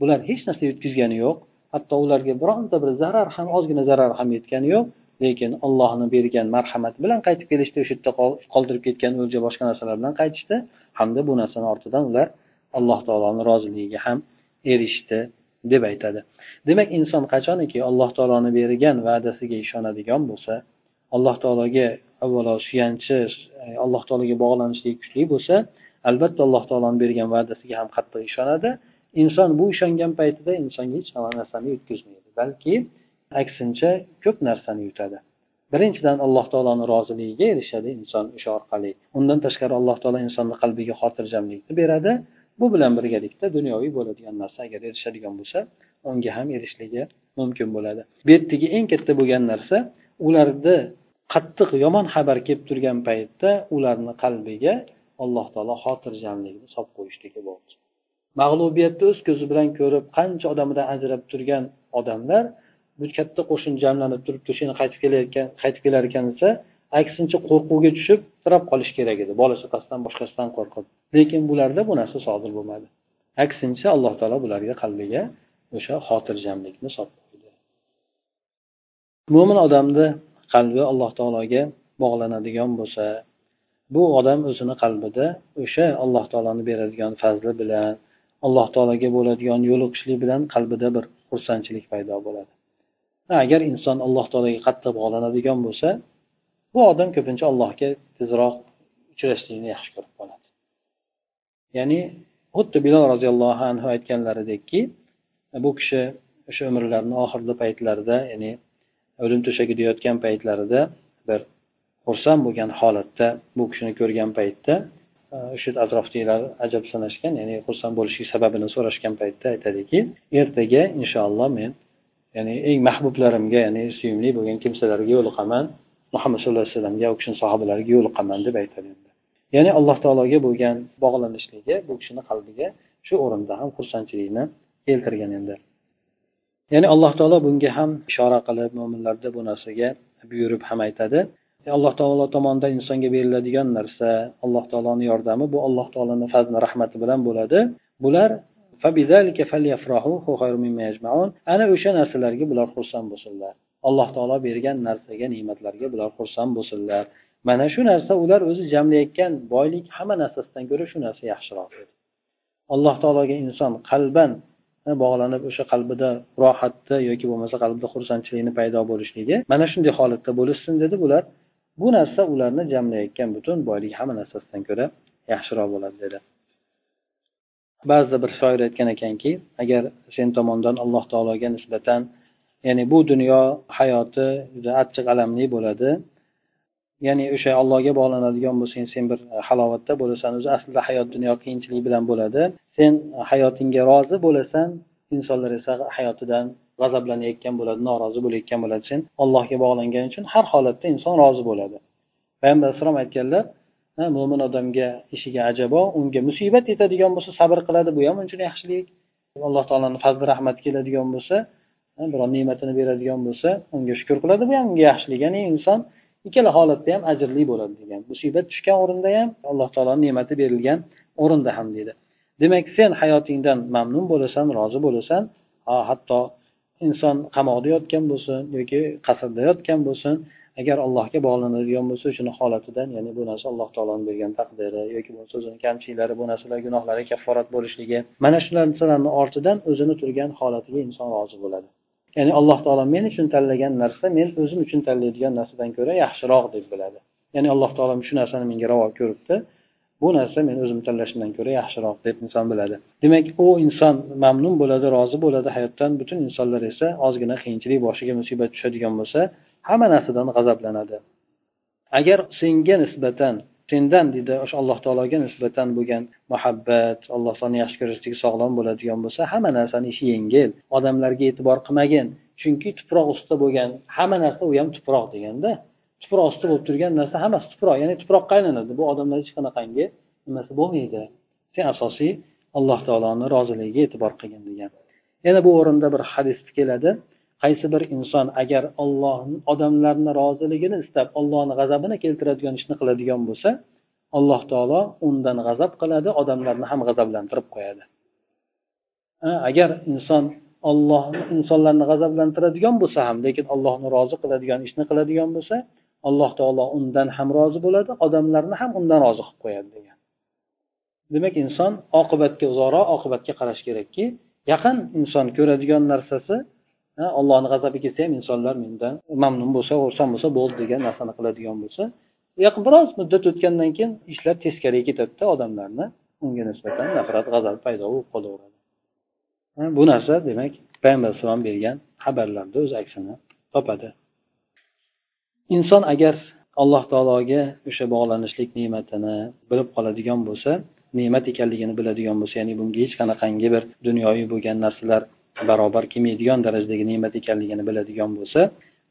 bular hech narsa yutkizgani yo'q. Hatto ularga bironta bir zarar ham ozgina zarar ham yetgani yo'q. Lekin ollohni bergan marhamati bilan qaytib kelishdi o'sha yerda qoldirib ketgan o'lja boshqa narsalar bilan qaytishdi. Hamda bu narsani ortidan ular alloh taoloni roziligiga ham erishdi deb aytadi. Demak inson qachoniki alloh taoloni bergan va'dasiga ishonadigan bo'lsa alloh taologa avvalo suyanchi e, alloh taologa bog'lanishligi kuchli bo'lsa albatta alloh taoloni bergan va'dasiga ham qattiq ishonadi. Inson bu ishongan paytida insonga hech narsani yetkazmaydi balki aksincha ko'p narsani yutadi. Birinchidan alloh taoloni roziligiga erishadi inson o'sha orqali. Undan tashqari alloh taolo insonni qalbiga xotirjamlikni beradi. Bu bilan birgalikda dunyoviy bo'ladigan narsa agar erishadigan bo'lsa unga ham erishishligi mumkin bo'ladi. Bu yerdagi eng katta bo'lgan narsa ularni qattiq yomon xabar kelib turgan paytda ularni qalbiga alloh taolo xotirjamlikni solib qo'yishligi bo'ldi. Mag'lubiyatni o'z ko'zi bilan ko'rib qancha odamidan ajrab turgan odamlar bu katta qo'shin jamlanib turibdi o'sha qaytib kelayotgan qaytib kelar ekan desa aksincha qo'rquvga tushib tirab qolish kerak edi. Bola chaqasidan boshqasidan qo'rqib. Lekin bularda bu narsa sodir bo'lmadi. Aksincha alloh taolo bularga qalbiga o'sha xotirjamlikni solib qo'ydi. Mo'min odamni qalbi alloh taologa bog'lanadigan bo'lsa bu odam o'zini qalbida o'sha alloh taoloni beradigan fazli bilan alloh taologa bo'ladigan yo'liqishlik bilan qalbida bir xursandchilik paydo bo'ladi. Agar inson alloh taologa qattiq bog'lanadigan bo'lsa bu odam ko'pincha allohga tezroq uchrashlikni yaxshi ko'rib qoladi. Ya'ni xuddi bilol roziyallohu anhu aytganlaridekki bu kishi o'sha umrlarini oxirgi paytlarida ya'ni o'lim to'shagida yotgan paytlarida bir xursand bo'lgan holatda bu kishini ko'rgan paytda e, o'sha atrofdagilar ajablanishgan ya'ni xursand bo'lishlik sababini so'rashgan paytda aytadiki ertaga inshaalloh men ya'ni eng mahbublarimga ya'ni suyumli bo'lgan kimsalarga yo'liqaman. Muhammad sallallohu alayhi vasallamga u kishini sahobalariga yo'liqaman deb aytadi ya'ni alloh taologa bo'lgan bog'lanishligi bu kishini qalbiga shu o'rinda ham xursandchilikni keltirgan endi. Ya'ni alloh taolo bunga ham ishora qilib mo'minlarda bu narsaga buyurib ham aytadi. Alloh taolo tomonidan insonga beriladigan narsa alloh taoloni yordami bu alloh taoloni fazli rahmati bilan bo'ladi. Bular ana o'sha narsalarga bular xursand bo'lsinlar. Alloh taolo bergan narsaga ne'matlarga bular xursand bo'lsinlar. Mana shu narsa ular o'zi jamlayotgan boylik hamma narsasidan ko'ra shu narsa yaxshiroq edi. Alloh taologa inson qalban eh, bog'lanib o'sha qalbida rohatni yoki bo'lmasa qalbida xursandchilikni paydo bo'lishligi mana shunday holatda bo'lishsin dedi bular. Bu narsa ularni jamlayotgan butun boylik hamma narsasidan ko'ra yaxshiroq bo'ladi dedi. Ba'zida bir shoir aytgan ekanki agar sen tomondan alloh taologa nisbatan ya'ni bu dunyo hayoti juda achchiq alamli bo'ladi ya'ni o'sha allohga bog'lanadigan bo'lsang sen bir e, halovatda bo'lasan o'zi aslida hayot dunyo qiyinchilik bilan bo'ladi. Sen e, hayotingga rozi bo'lasan insonlar esa hayotidan g'azablanayotgan bo'ladi norozi bo'layotgan bo'ladi. Sen allohga bog'langan uchun har holatda inson rozi bo'ladi. Payg'ambar alayhissalom aytganlar mo'min odamga ishiga ajabo unga musibat yetadigan bo'lsa sabr qiladi bu ham unchun yaxshilik. Alloh taoloni fazli rahmati keladigan bo'lsa biror ne'matini beradigan bo'lsa unga shukur qiladi bu ham unga yaxshilik. Ya'ni inson ikkala holatda ham ajrli bo'ladi degan musibat tushgan o'rinda ham alloh taoloni ne'mati berilgan o'rinda ham deydi. Demak sen hayotingdan mamnun bo'lasan rozi bo'lasan hatto inson qamoqda yotgan bo'lsin yoki qasrda yotgan bo'lsin agar allohga bog'lanadigan bo'lsa shuni holatidan ya'ni bu narsa alloh taoloni bergan taqdiri yoki bo'lmasa o'zini kamchiliklari bu narsalar gunohlari kafforat bo'lishligi mana shu narsalarni ortidan o'zini turgan holatiga inson rozi bo'ladi. Ya'ni alloh taolo men uchun tanlagan narsa men o'zim uchun tanlaydigan narsadan ko'ra yaxshiroq deb biladi. Ya'ni alloh taolo shu narsani menga ravo ko'ribdi bu narsa men o'zim tanlashimdan ko'ra yaxshiroq deb inson biladi. Demak u inson mamnun bo'ladi rozi bo'ladi hayotdan butun insonlar esa ozgina qiyinchilik boshiga musibat tushadigan bo'lsa hamma narsadan g'azablanadi. Agar senga nisbatan sendan deydi o'sha alloh taologa nisbatan bo'lgan muhabbat alloh taoloni yaxshi ko'rishligi sog'lom bo'ladigan bo'lsa hamma narsani ishi yengil odamlarga e'tibor qilmagin. Chunki tuproq ustida bo'lgan hamma narsa u ham tuproq deganda tuproq ustida bo'lib turgan narsa hammasi tuproq ya'ni tuproqqa aylanadi bu odamlar hech qanaqangi nimasi bo'lmaydi. Sen asosiy alloh taoloni roziligiga e'tibor qilgin degan. Yana bu o'rinda bir hadis keladi. Qaysi bir inson agar ollohni odamlarni roziligini istab ollohni g'azabini keltiradigan ishni qiladigan bo'lsa alloh taolo undan g'azab qiladi odamlarni ham g'azablantirib qo'yadi. Agar inson olloh insonlarni g'azablantiradigan bo'lsa ham lekin allohni rozi qiladigan ishni qiladigan bo'lsa alloh taolo undan ham rozi bo'ladi odamlarni ham undan rozi qilib qo'yadi degan. Demak inson oqibatga uzoqroq oqibatga qarash kerakki yaqin inson ko'radigan narsasi allohni g'azabi kelsa ham insonlar mendan mamnun bo'lsa xursand bo'lsa bo'ldi degan narsani qiladigan bo'lsa yaqin biroz muddat o'tgandan keyin ishlar teskariga ketadida odamlarni unga nisbatan nafrat g'azab paydo bo'lib qolaveradi. Bu narsa demak payg'ambar alayhissalom bergan xabarlarda o'z aksini topadi. Inson agar alloh taologa o'sha bog'lanishlik ne'matini bilib qoladigan bo'lsa ne'mat ekanligini biladigan bo'lsa ya'ni bunga hech qanaqangi bir dunyoviy bo'lgan narsalar barobar kelmaydigan darajadagi ne'mat ekanligini biladigan bo'lsa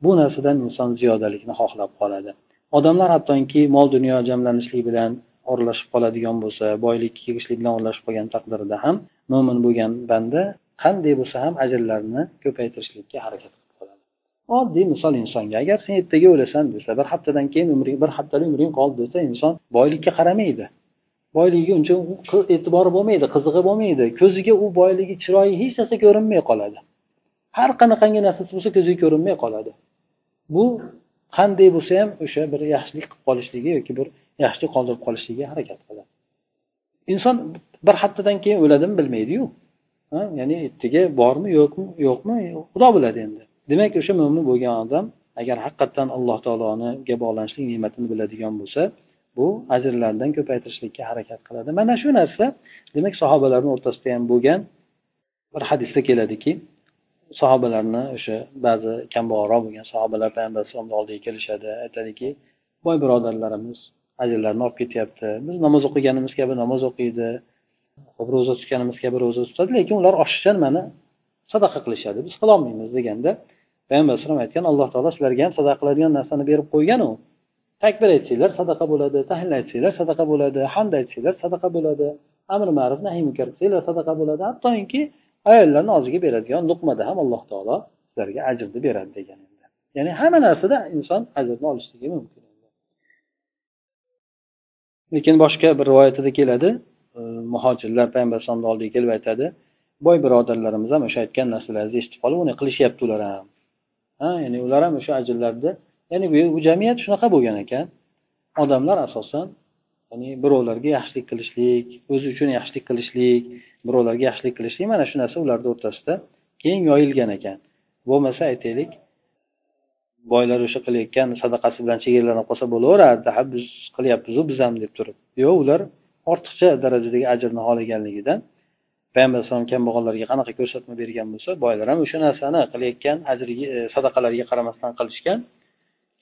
bu narsadan inson ziyodalikni xohlab qoladi. Odamlar hattoki mol dunyo jamlanishlik bilan oralashib qoladigan bo'lsa boylikka yig'ishlik bilan oralashib qolgan taqdirda ham mo'min bo'lgan banda qanday bo'lsa ham ajrlarini ko'paytirishlikka harakat qilib qoladi. Oddiy misol insonga agar sen ertaga o'lasan desa bir haftadan keyin umring bir haftalik umring qoldi desa inson boylikka qaramaydi. Boyligiga uncha e'tibori bo'lmaydi qizig'i bo'lmaydi. Ko'ziga u boyligi chiroyi hech narsa ko'rinmay qoladi. Har qanaqangi narsasi bo'lsa ko'ziga ko'rinmay qoladi. Bu qanday bo'lsa ham o'sha bir yaxshilik qilib qolishligi yoki bir yaxshilik qoldirib qolishligiga harakat qiladi. Inson bir haftadan keyin o'ladimi bilmaydiyu. Ya'ni ertaga bormi yo'qmi yo'qmi? Xudo biladi endi. Demak o'sha mo'min bo'lgan odam agar haqiqatdan alloh taoloniga bog'lanishlik ne'matini biladigan bo'lsa bu ajrlardan ko'paytirishlikka harakat qiladi. Mana shu narsa demak sahobalarni o'rtasida ham bo'lgan bir hadisda keladiki sahobalarni o'sha ba'zi kambag'alroq bo'lgan sahobalar payg'ambar alayhisalomni oldiga kelishadi. Aytadiki boy birodarlarimiz ajrlarini olib ketyapti. Biz namoz o'qiganimiz kabi namoz o'qiydi. Ro'za tutganimiz kabi ro'za tutadi lekin ular oshiqcha nimani sadaqa qilishadi. Biz qilolmaymiz deganda payg'ambar alayhisalom aytgan alloh taolo sizlarga ham sadaqa qiladigan narsani berib qo'yganu takbir aytsanglar sadaqa bo'ladi tahlil aytsanglar sadaqa bo'ladi hamd aytsanglar sadaqa bo'ladi amri ma'ruf nahiy munkar qilsanglar sadaqa bo'ladi. Hattoki ayollarni og'ziga beradigan luqmada ham alloh taolo sizlarga ajrni beradi degan ya'ni hamma narsada inson ajrni olishligi mumkin. Lekin boshqa bir rivoyatida keladi. Muhojirlar payg'ambar alayhisalomni oldiga kelib aytadi. Boy birodarlarimiz ham o'sha aytgan narsalaringizni eshitib qolib uni qilishyapti ular ham. Ha ya'ni ular ham o'sha ajrlarni ya'ni bu jamiyat shunaqa bo'lgan ekan. Odamlar asosan ya'ni birovlarga yaxshilik qilishlik o'zi uchun yaxshilik qilishlik birovlarga yaxshilik qilishlik mana shu narsa ularni o'rtasida keng yoyilgan ekan. Bo'lmasa aytaylik boylar o'sha qilayotgan sadaqasi bilan chegaralanib qolsa bo'laverardi ha biz qilyapmizu biz ham deb turib. Yo'q ular ortiqcha darajadagi ajrni xohlaganligidan payg'ambar alayhisalom kambag'allarga qanaqa ko'rsatma bergan bo'lsa boylar ham o'sha narsani qilayotgan ajriga e, sadaqalariga qaramasdan qilishgan.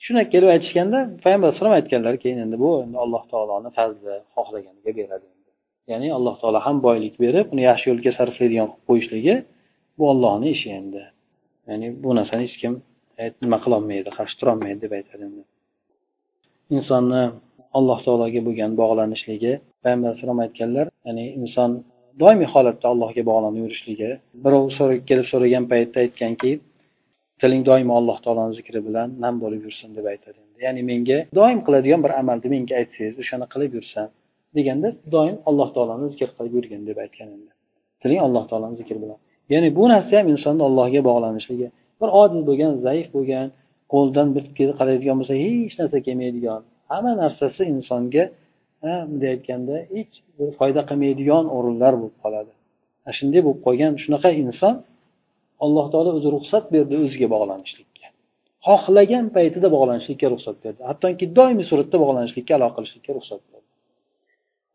Shuni kelib aytishganda payg'ambar alayhisalom aytganlar keyin endi bu endi alloh taoloni fazli xohlaganiga beradi ya'ni alloh taolo ham boylik berib uni yaxshi yo'lga sarflaydigan qilib qo'yishligi bu ollohni ishi endi. Ya'ni bu narsani hech kim e, nima qilolmaydi qarshi turolmaydi deb aytadi endi. Insonni alloh taologa bo'lgan bog'lanishligi payg'ambar alayhisalom aytganlar ya'ni inson doimiy holatda allohga bog'lanib yurishligi. Birov kelib so'ragan paytda aytganki tiling doimo alloh taoloni zikri bilan nam bo'lib yursin deb aytadi ya'ni menga doim qiladigan bir amalni menga aytsangiz o'shani qilib yursam deganda doim alloh taoloni zikr qilib yurgin deb aytgan endi. Tiling alloh taoloni zikri bilan. Ya'ni bu narsa ham insonni allohga bog'lanishligi bir ojiz bo'lgan zaif bo'lgan qo'ldan bir qaraydigan bo'lsa hech narsa kelmaydigan hamma narsasi insonga bunday aytganda hech bir foyda qilmaydigan o'rinlar bo'lib qoladi. Shunday bo'lib qolgan shunaqa inson alloh taolo o'zi ruxsat berdi o'ziga bog'lanishlikka. Xohlagan paytida bog'lanishlikka ruxsat berdi. Hattoki doimiy suratda bog'lanishlikka aloqa qilishlikka ruxsat berdi.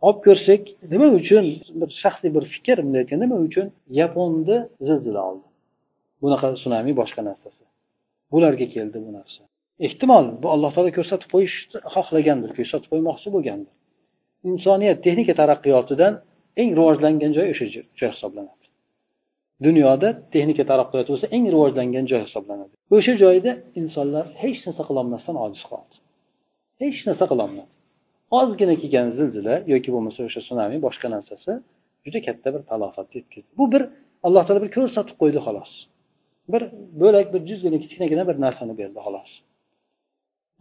Olib ko'rsak nima uchun bir shaxsiy bir fikr bunday aytganda nima uchun? Yaponni zilzila oldi. Bunaqa sunami boshqa narsasi. Bularga keldi bu narsa. Ehtimol bu alloh taolo ko'rsatib qo'yishni xohlagandir ko'rsatib qo'ymoqchi bo'lgandir. Insoniyat texnika taraqqiyotidan eng rivojlangan joy o'sha joy hisoblanadi. Dunyoda texnika taraqqiyoti bo'lsa eng rivojlangan joy hisoblanadi. O'sha joyda insonlar hech narsa qilolmasdan ojiz qoldi. Hech narsa qilolmadi. Ozgina kelgan zilzila yoki bo'lmasa o'sha sunami boshqa narsasi juda katta bir talofatni yetkazdi bu bir alloh taolo bir ko'rsatib qo'ydi xolos. Bir bo'lak bir juzgina kichkinagina bir narsani berdi xolos.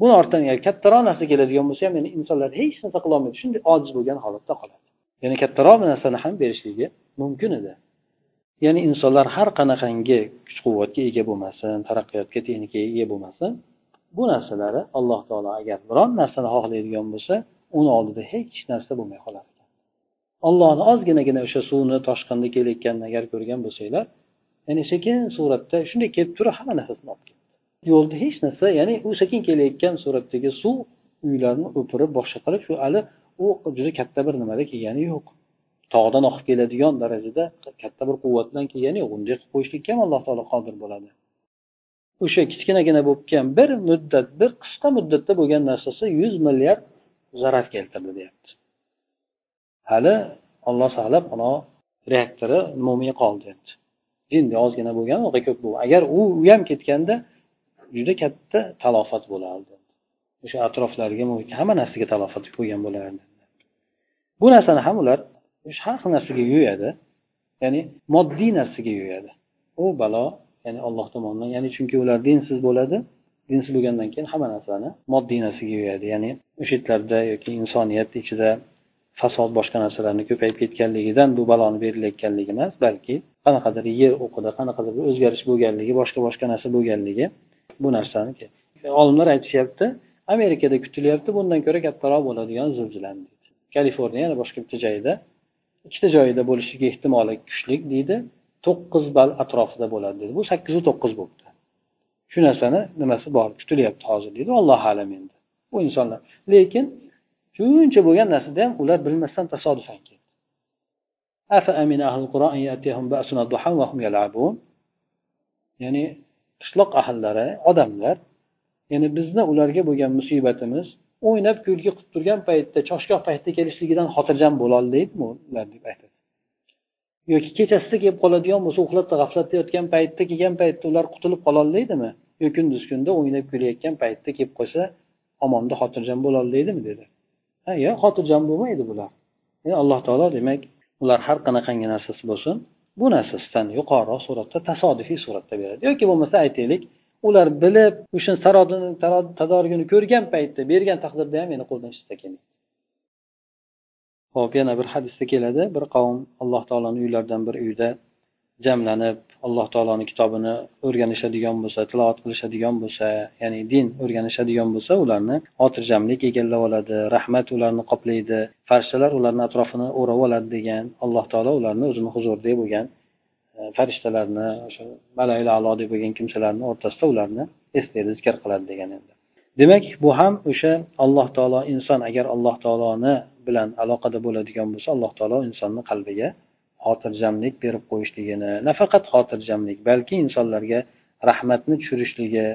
Buni ortidan agar kattaroq narsa keladigan bo'lsa ham yani insonlar hech narsa qilolmaydi. Shunday ojiz bo'lgan holatda qoladi. Ya'ni kattaroq narsani ham berishligi mumkin edi. Ya'ni insonlar har qanaqangi kuch quvvatga ega bo'lmasin taraqqiyotga texnikaga ega bo'lmasin bu narsalari alloh taolo agar biron narsani xohlaydigan bo'lsa uni oldida hech narsa bo'lmay qolar ekan ollohni ozginagina o'sha suvni toshqinda kelayotganini agar ko'rgan bo'lsanglar ya'ni sekin suratda shunday kelib turib hamma narsasini olib ketdi. Yo'lda hech narsa ya'ni u sekin kelayotgan suratdagi suv uylarni o'pirib boshqa qilib shu hali u juda katta bir nimada kelgani yo'q. Tog'dan oqib keladigan darajada katta bir quvvat bilan kelgani yo'q unday qilib qo'yishlikka ham alloh taolo qodir bo'ladi. O'sha kichkinagina bo'lib kelgan bir muddat bir qisqa muddatda bo'lgan narsasi yuz milliard zarar keltirdi deyapti. Hali olloh saqlab ana reaktori umumiy qoldi deyapti. Endi ozgina bo'lgan ko'p bu agar u ham ketganda juda katta talofat bo'lardi o'sha atroflariga hamma narsaga talofat qo'ygan bo'lardi. Bu narsani ham ular har xil narsaga yo'yadi ya'ni moddiy narsaga yo'yadi u balo ya'ni alloh tomonidan ya'ni chunki ular dinsiz bo'ladi dinsiz bo'lgandan keyin hamma narsani moddiy narsaga yo'yadi ya'ni o'sha yerlarda yoki insoniyat ichida fasod boshqa narsalarni ko'payib ketganligidan bu baloni berilayotganligi emas balki qanaqadir yer o'qida qanaqadir bir o'zgarish bo'lganligi boshqa boshqa narsa bo'lganligi bu narsani olimlar aytishyapti amerikada kutilyapti bundan ko'ra kattaroq bo'ladigan zilzilani deydi kaliforniya yana boshqa bitta joyda ikkita joyida bo'lishiga ehtimoli kuchli deydi. To'qqiz bal atrofida bo'ladi deydi bu sakkizu to'qqiz bo'libdi. Shu narsani nimasi bor? Kutilyapti hozir deydi. Allohu alam endi. Bu insonlar. Lekin shuncha bo'lgan narsada ham ular bilmasdan tasodifan ya'ni qishloq ahillari odamlar ya'ni bizni ularga bo'lgan musibatimiz o'ynab kulgi qilib turgan paytda choshgoh paytda kelishligidan xotirjam bo'lolmaydimi ular deb aytadi. Yoki kechasida kelib qoladigan bo'lsa uxlabda g'aflatda yotgan paytda kelgan paytda ular qutulib qololmaydimi yo kunduz kunda o'ynab kulayotgan paytda kelib qolsa omonda xotirjam bo'lolmaydimi dedi. Ha yo'q xotirjam bo'lmaydi bular. Alloh taolo demak ular har qanaqangi narsasi bo'lsin. Bu narsasidan yuqoriroq suratda tasodifiy suratda beradi. Yoki bo'lmasa aytaylik ular bilib o'sha tadorigini ko'rgan paytda bergan taqdirda ham meni qo'ldan hech kelmaydi ho'p yana bir hadisda keladi. Bir qavm alloh taoloni uylaridan bir uyda jamlanib alloh taoloni kitobini o'rganishadigan bo'lsa tilovat qilishadigan bo'lsa ya'ni din o'rganishadigan bo'lsa ularni xotirjamlik egallab oladi rahmat ularni qoplaydi farishtalar ularni atrofini o'rab oladi degan alloh taolo ularni o'zini huzurida bo'lgan E, farishtalarni o'sha malail alo deb bo'lgan kimsalarni o'rtasida ularni eslaydi zikr qiladi degan endi. Demak bu ham o'sha alloh taolo inson agar alloh taoloni bilan aloqada bo'ladigan bo'lsa alloh taolo insonni qalbiga xotirjamlik berib qo'yishligini nafaqat xotirjamlik balki insonlarga rahmatni tushirishligi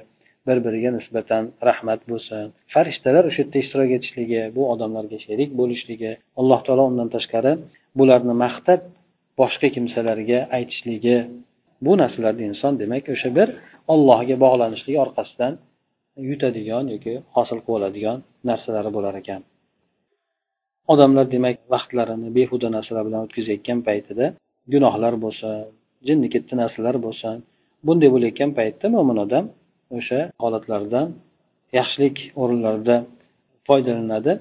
bir biriga nisbatan rahmat bo'lsin. Farishtalar o'sha yerda ishtirok etishligi bu odamlarga sherik bo'lishligi alloh taolo undan tashqari bularni maqtab boshqa kimsalarga aytishligi bu narsalarni inson demak o'sha bir ollohga bog'lanishligi orqasidan yutadigan yoki hosil qilib oladigan narsalari bo'lar ekan. Odamlar demak vaqtlarini behuda narsalar bilan o'tkazayotgan paytida gunohlar bo'lsin jinni ketdi narsalar bo'lsin bunday bo'layotgan paytda mo'min odam o'sha holatlardan yaxshilik o'rinlarida foydalanadi.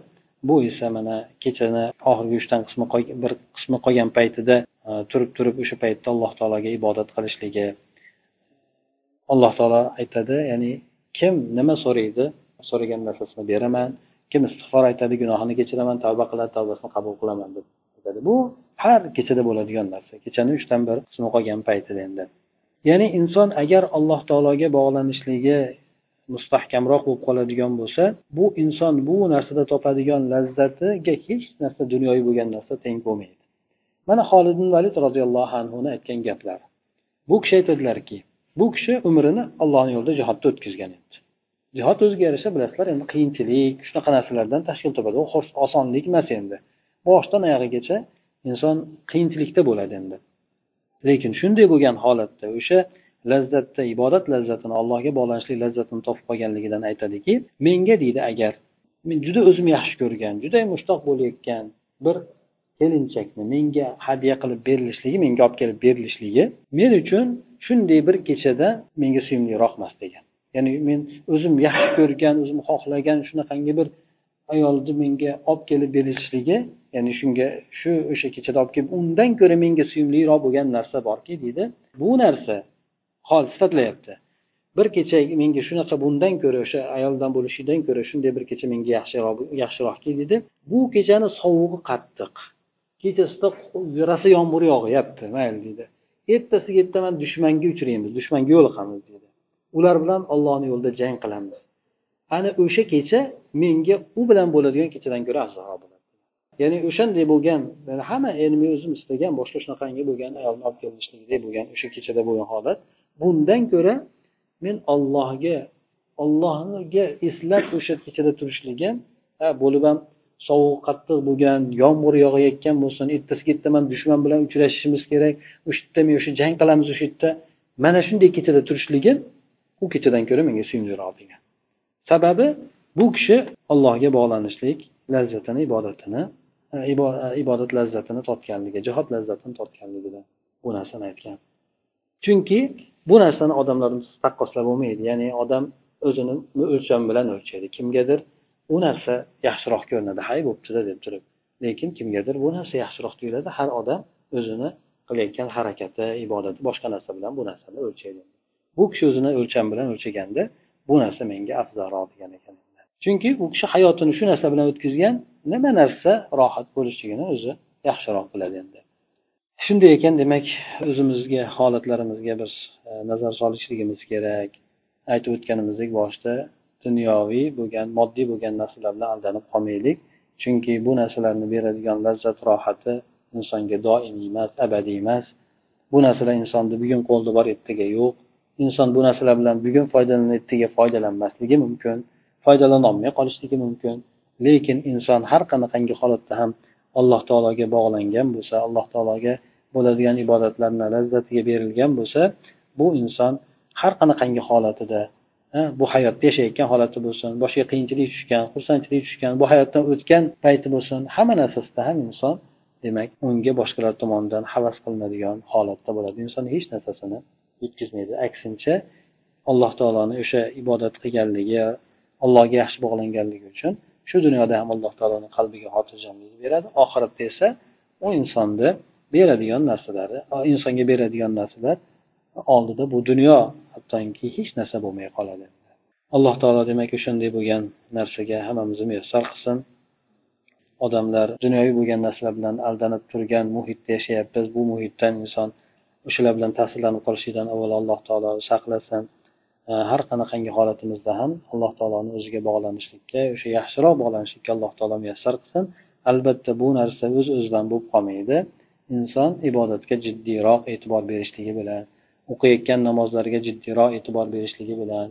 Bu esa mana kechani oxirgi uchdan qismi bir qismi qolgan paytida Э, turib turib o'sha paytda alloh taologa ibodat qilishligi alloh taolo aytadi ya'ni kim nima so'raydi so'ragan narsasini beraman kim istig'for aytadi gunohini kechiraman tavba qiladi tavbasini qabul qilaman deb aytadi. Bu har kechada bo'ladigan narsa. Kechani uchdan bir qismi qolgan paytida endi. Ya'ni inson agar alloh taologa bog'lanishligi mustahkamroq bo'lib qoladigan bo'lsa bu inson bu narsada topadigan lazzatiga hech narsa dunyoviy bo'lgan narsa teng bo'lmaydi. Mana holid valid roziyallohu anhuni aytgan gaplari bu kishi aytadilarki bu kishi umrini allohni yo'lida jihodda o'tkazgan edi. Jihod o'ziga yarasha bilasizlar endi qiyinchilik shunaqa narsalardan tashkil topadi. U osonlik emas endi. Boshidan oyog'igacha inson qiyinchilikda bo'ladi endi. Lekin shunday bo'lgan holatda o'sha lazzatda ibodat lazzatini allohga bog'lanishlik lazzatini topib qolganligidan aytadiki menga deydi agar men juda o'zim yaxshi ko'rgan juda mushtoq bo'layotgan bir kelinchakni menga hadya qilib berilishligi menga olib kelib berilishligi men uchun shunday bir kechada menga suyimliroqmas degan. Ya'ni men o'zim yaxshi ko'rgan o'zim xohlagan shunaqangi bir ayolni menga olib kelib berilishligi ya'ni shunga shu o'sha kechada olib kelib undan ko'ra menga suyimliroq bo'lgan narsa borki deydi. Bu narsa hol sifatlayapti. Bir kecha menga shunaqa bundan ko'ra o'sha ayoldan bo'lishidan ko'ra shunday bir kecha menga yaxshiroq yaxshiroqki dedi bu kechani sovug'i qattiq. Kechasida rosa yomg'ir yog'yapti mayli deydi ertasiga ertaman dushmanga uchraymiz dushmanga yo'liqamiz deydi ular bilan ollohni yo'lida jang qilamiz. Ana o'sha kecha menga u bilan bo'ladigan kechadan ko'ra afzalroq bo'ladi. Ya'ni o'shanday bo'lgan hamma endi men o'zim istagan boshqa shunaqangi bo'lgan ayolni olib kelinishligidek bo'lgan o'sha kechada bo'lgan holat. Bundan ko'ra men ollohga ollohga eslab o'sha kechada turishligim bo'lib ham sovuq qattiq bo'lgan yomg'ir yog'ayotgan bo'lsin ertasiga ertaman dushman bilan uchrashishimiz kerak o'sha yerda men o'sha jang qilamiz o'sha yerda mana shunday kechada turishligim u kechadan ko'ra menga suyumliroq degan sababi bu kishi allohga bog'lanishlik lazzatini ibodatini e, e, ibodat lazzatini totganligi jihod lazzatini totganligidan bu narsani aytgan. Chunki bu narsani odamlar taqqoslab bo'lmaydi. Ya'ni odam o'zini o'lcham bilan o'lchaydi. Kimgadir u narsa yaxshiroq ko'rinadi. Hay bo'ptida deb turib. Lekin kimgadir bu narsa yaxshiroq tuyuladi har odam o'zini qilayotgan harakati ibodati boshqa narsa bilan bu narsani o'lchaydi. Bu kishi o'zini o'lcham bilan o'lchaganda bu narsa menga afzalroq degan ekan. Chunki u kishi hayotini shu narsa bilan o'tkazgan nima narsa rohat bo'lishligini o'zi yaxshiroq biladi endi. Shunday ekan demak o'zimizga holatlarimizga biz e, nazar solishligimiz kerak. Aytib o'tganimizdek boshida dunyoviy bo'lgan moddiy bo'lgan narsalar bilan aldanib qolmaylik. Chunki bu narsalarni beradigan lazzat rohati insonga doimiy emas abadiy emas. Bu narsalar insonni bugun qo'lida bor ertaga yo'q. Inson bu narsalar bilan bugun foydalanib ertaga foydalanmasligi mumkin foydalanolmay qolishligi mumkin. Lekin inson har qanaqangi holatda ham alloh taologa bog'langan bo'lsa alloh taologa bo'ladigan ibodatlarni lazzatiga berilgan bo'lsa bu inson har qanaqangi holatida bu hayotda yashayotgan holati bo'lsin boshiga qiyinchilik tushgan xursandchilik tushgan bu hayotdan o'tgan payti bo'lsin hamma narsasida ham inson demak unga boshqalar tomonidan havas qilinadigan holatda bo'ladi. Inson hech narsasini yetkazmaydi. Aksincha alloh taoloni o'sha ibodat qilganligi allohga yaxshi bog'langanligi uchun shu dunyoda ham alloh taoloni qalbiga xotirjamlik beradi. Oxiratda esa u insonni beradigan narsalari insonga beradigan narsalar oldida bu dunyo hattoki hech narsa bo'lmay qoladi. Alloh taolo demak o'shanday bo'lgan narsaga hammamizni muyassar qilsin. Odamlar dunyoviy bo'lgan narsalar bilan aldanib turgan muhitda yashayapmiz. Bu muhitdan inson o'shalar bilan ta'sirlanib qolishlikdan avvalo alloh taolo saqlasin. Har qanaqangi holatimizda ham alloh taoloni o'ziga bog'lanishlikka o'sha yaxshiroq bog'lanishlikka alloh taolo muyassar qilsin. Albatta bu narsa o'z o'zidan bo'lib qolmaydi. Inson ibodatga jiddiyroq e'tibor berishligi bilan o'qiyotgan namozlarga jiddiyroq e'tibor berishligi bilan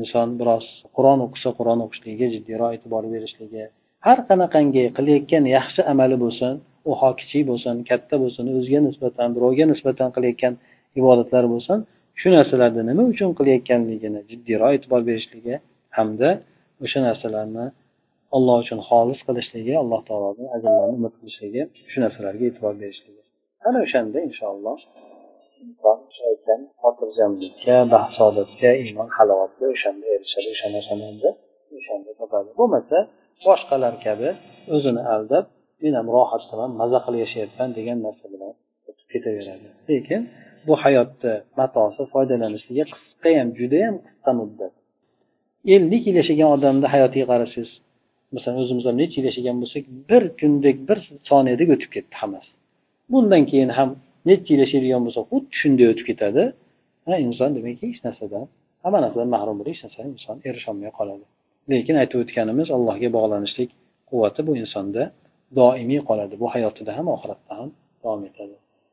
inson biroz qur'on o'qisa qur'on o'qishligiga jiddiyroq e'tibor berishligi har qanaqangi qilayotgan yaxshi amali bo'lsin u ho kichik bo'lsin katta bo'lsin o'ziga nisbatan birovga nisbatan qilayotgan ibodatlar bo'lsin shu narsalarni nima uchun qilayotganligini jiddiyroq e'tibor berishligi hamda o'sha narsalarni alloh uchun xolis qilishligi alloh taolodan ajrlarni umid qilishligi shu narsalarga e'tibor berishligi. Ana o'shanda inshaalloh inson shayton xotirjamlikka bahsodatga iymon halovatga o'shanda erishadi o'sha narsani endi o'shanda topadi. Bo'lmasa boshqalar kabi o'zini aldab men ham rohatdaman maza qilib yashayapman degan narsa bilan o'tib ketaveradi. Lekin bu hayotni matosi foydalanishligi qisqayam judayam qisqa muddat. Ellik yil yashagan odamni hayotiga qarasangiz masalan o'zimiz ham necha yil yashagan bo'lsak bir kundek bir soniyadek o'tib ketdi hammasi. Bundan keyin ham necha yil yashaydigan bo'lsa xuddi shunday o'tib ketadi. Ha inson demak hech narsadan hamma narsadan mahrum bo'lib hech narsaga inson erisholmay qoladi. Lekin aytib o'tganimiz allohga bog'lanishlik quvvati bu insonda doimiy qoladi. Bu hayotida ham oxiratda ham davom etadi.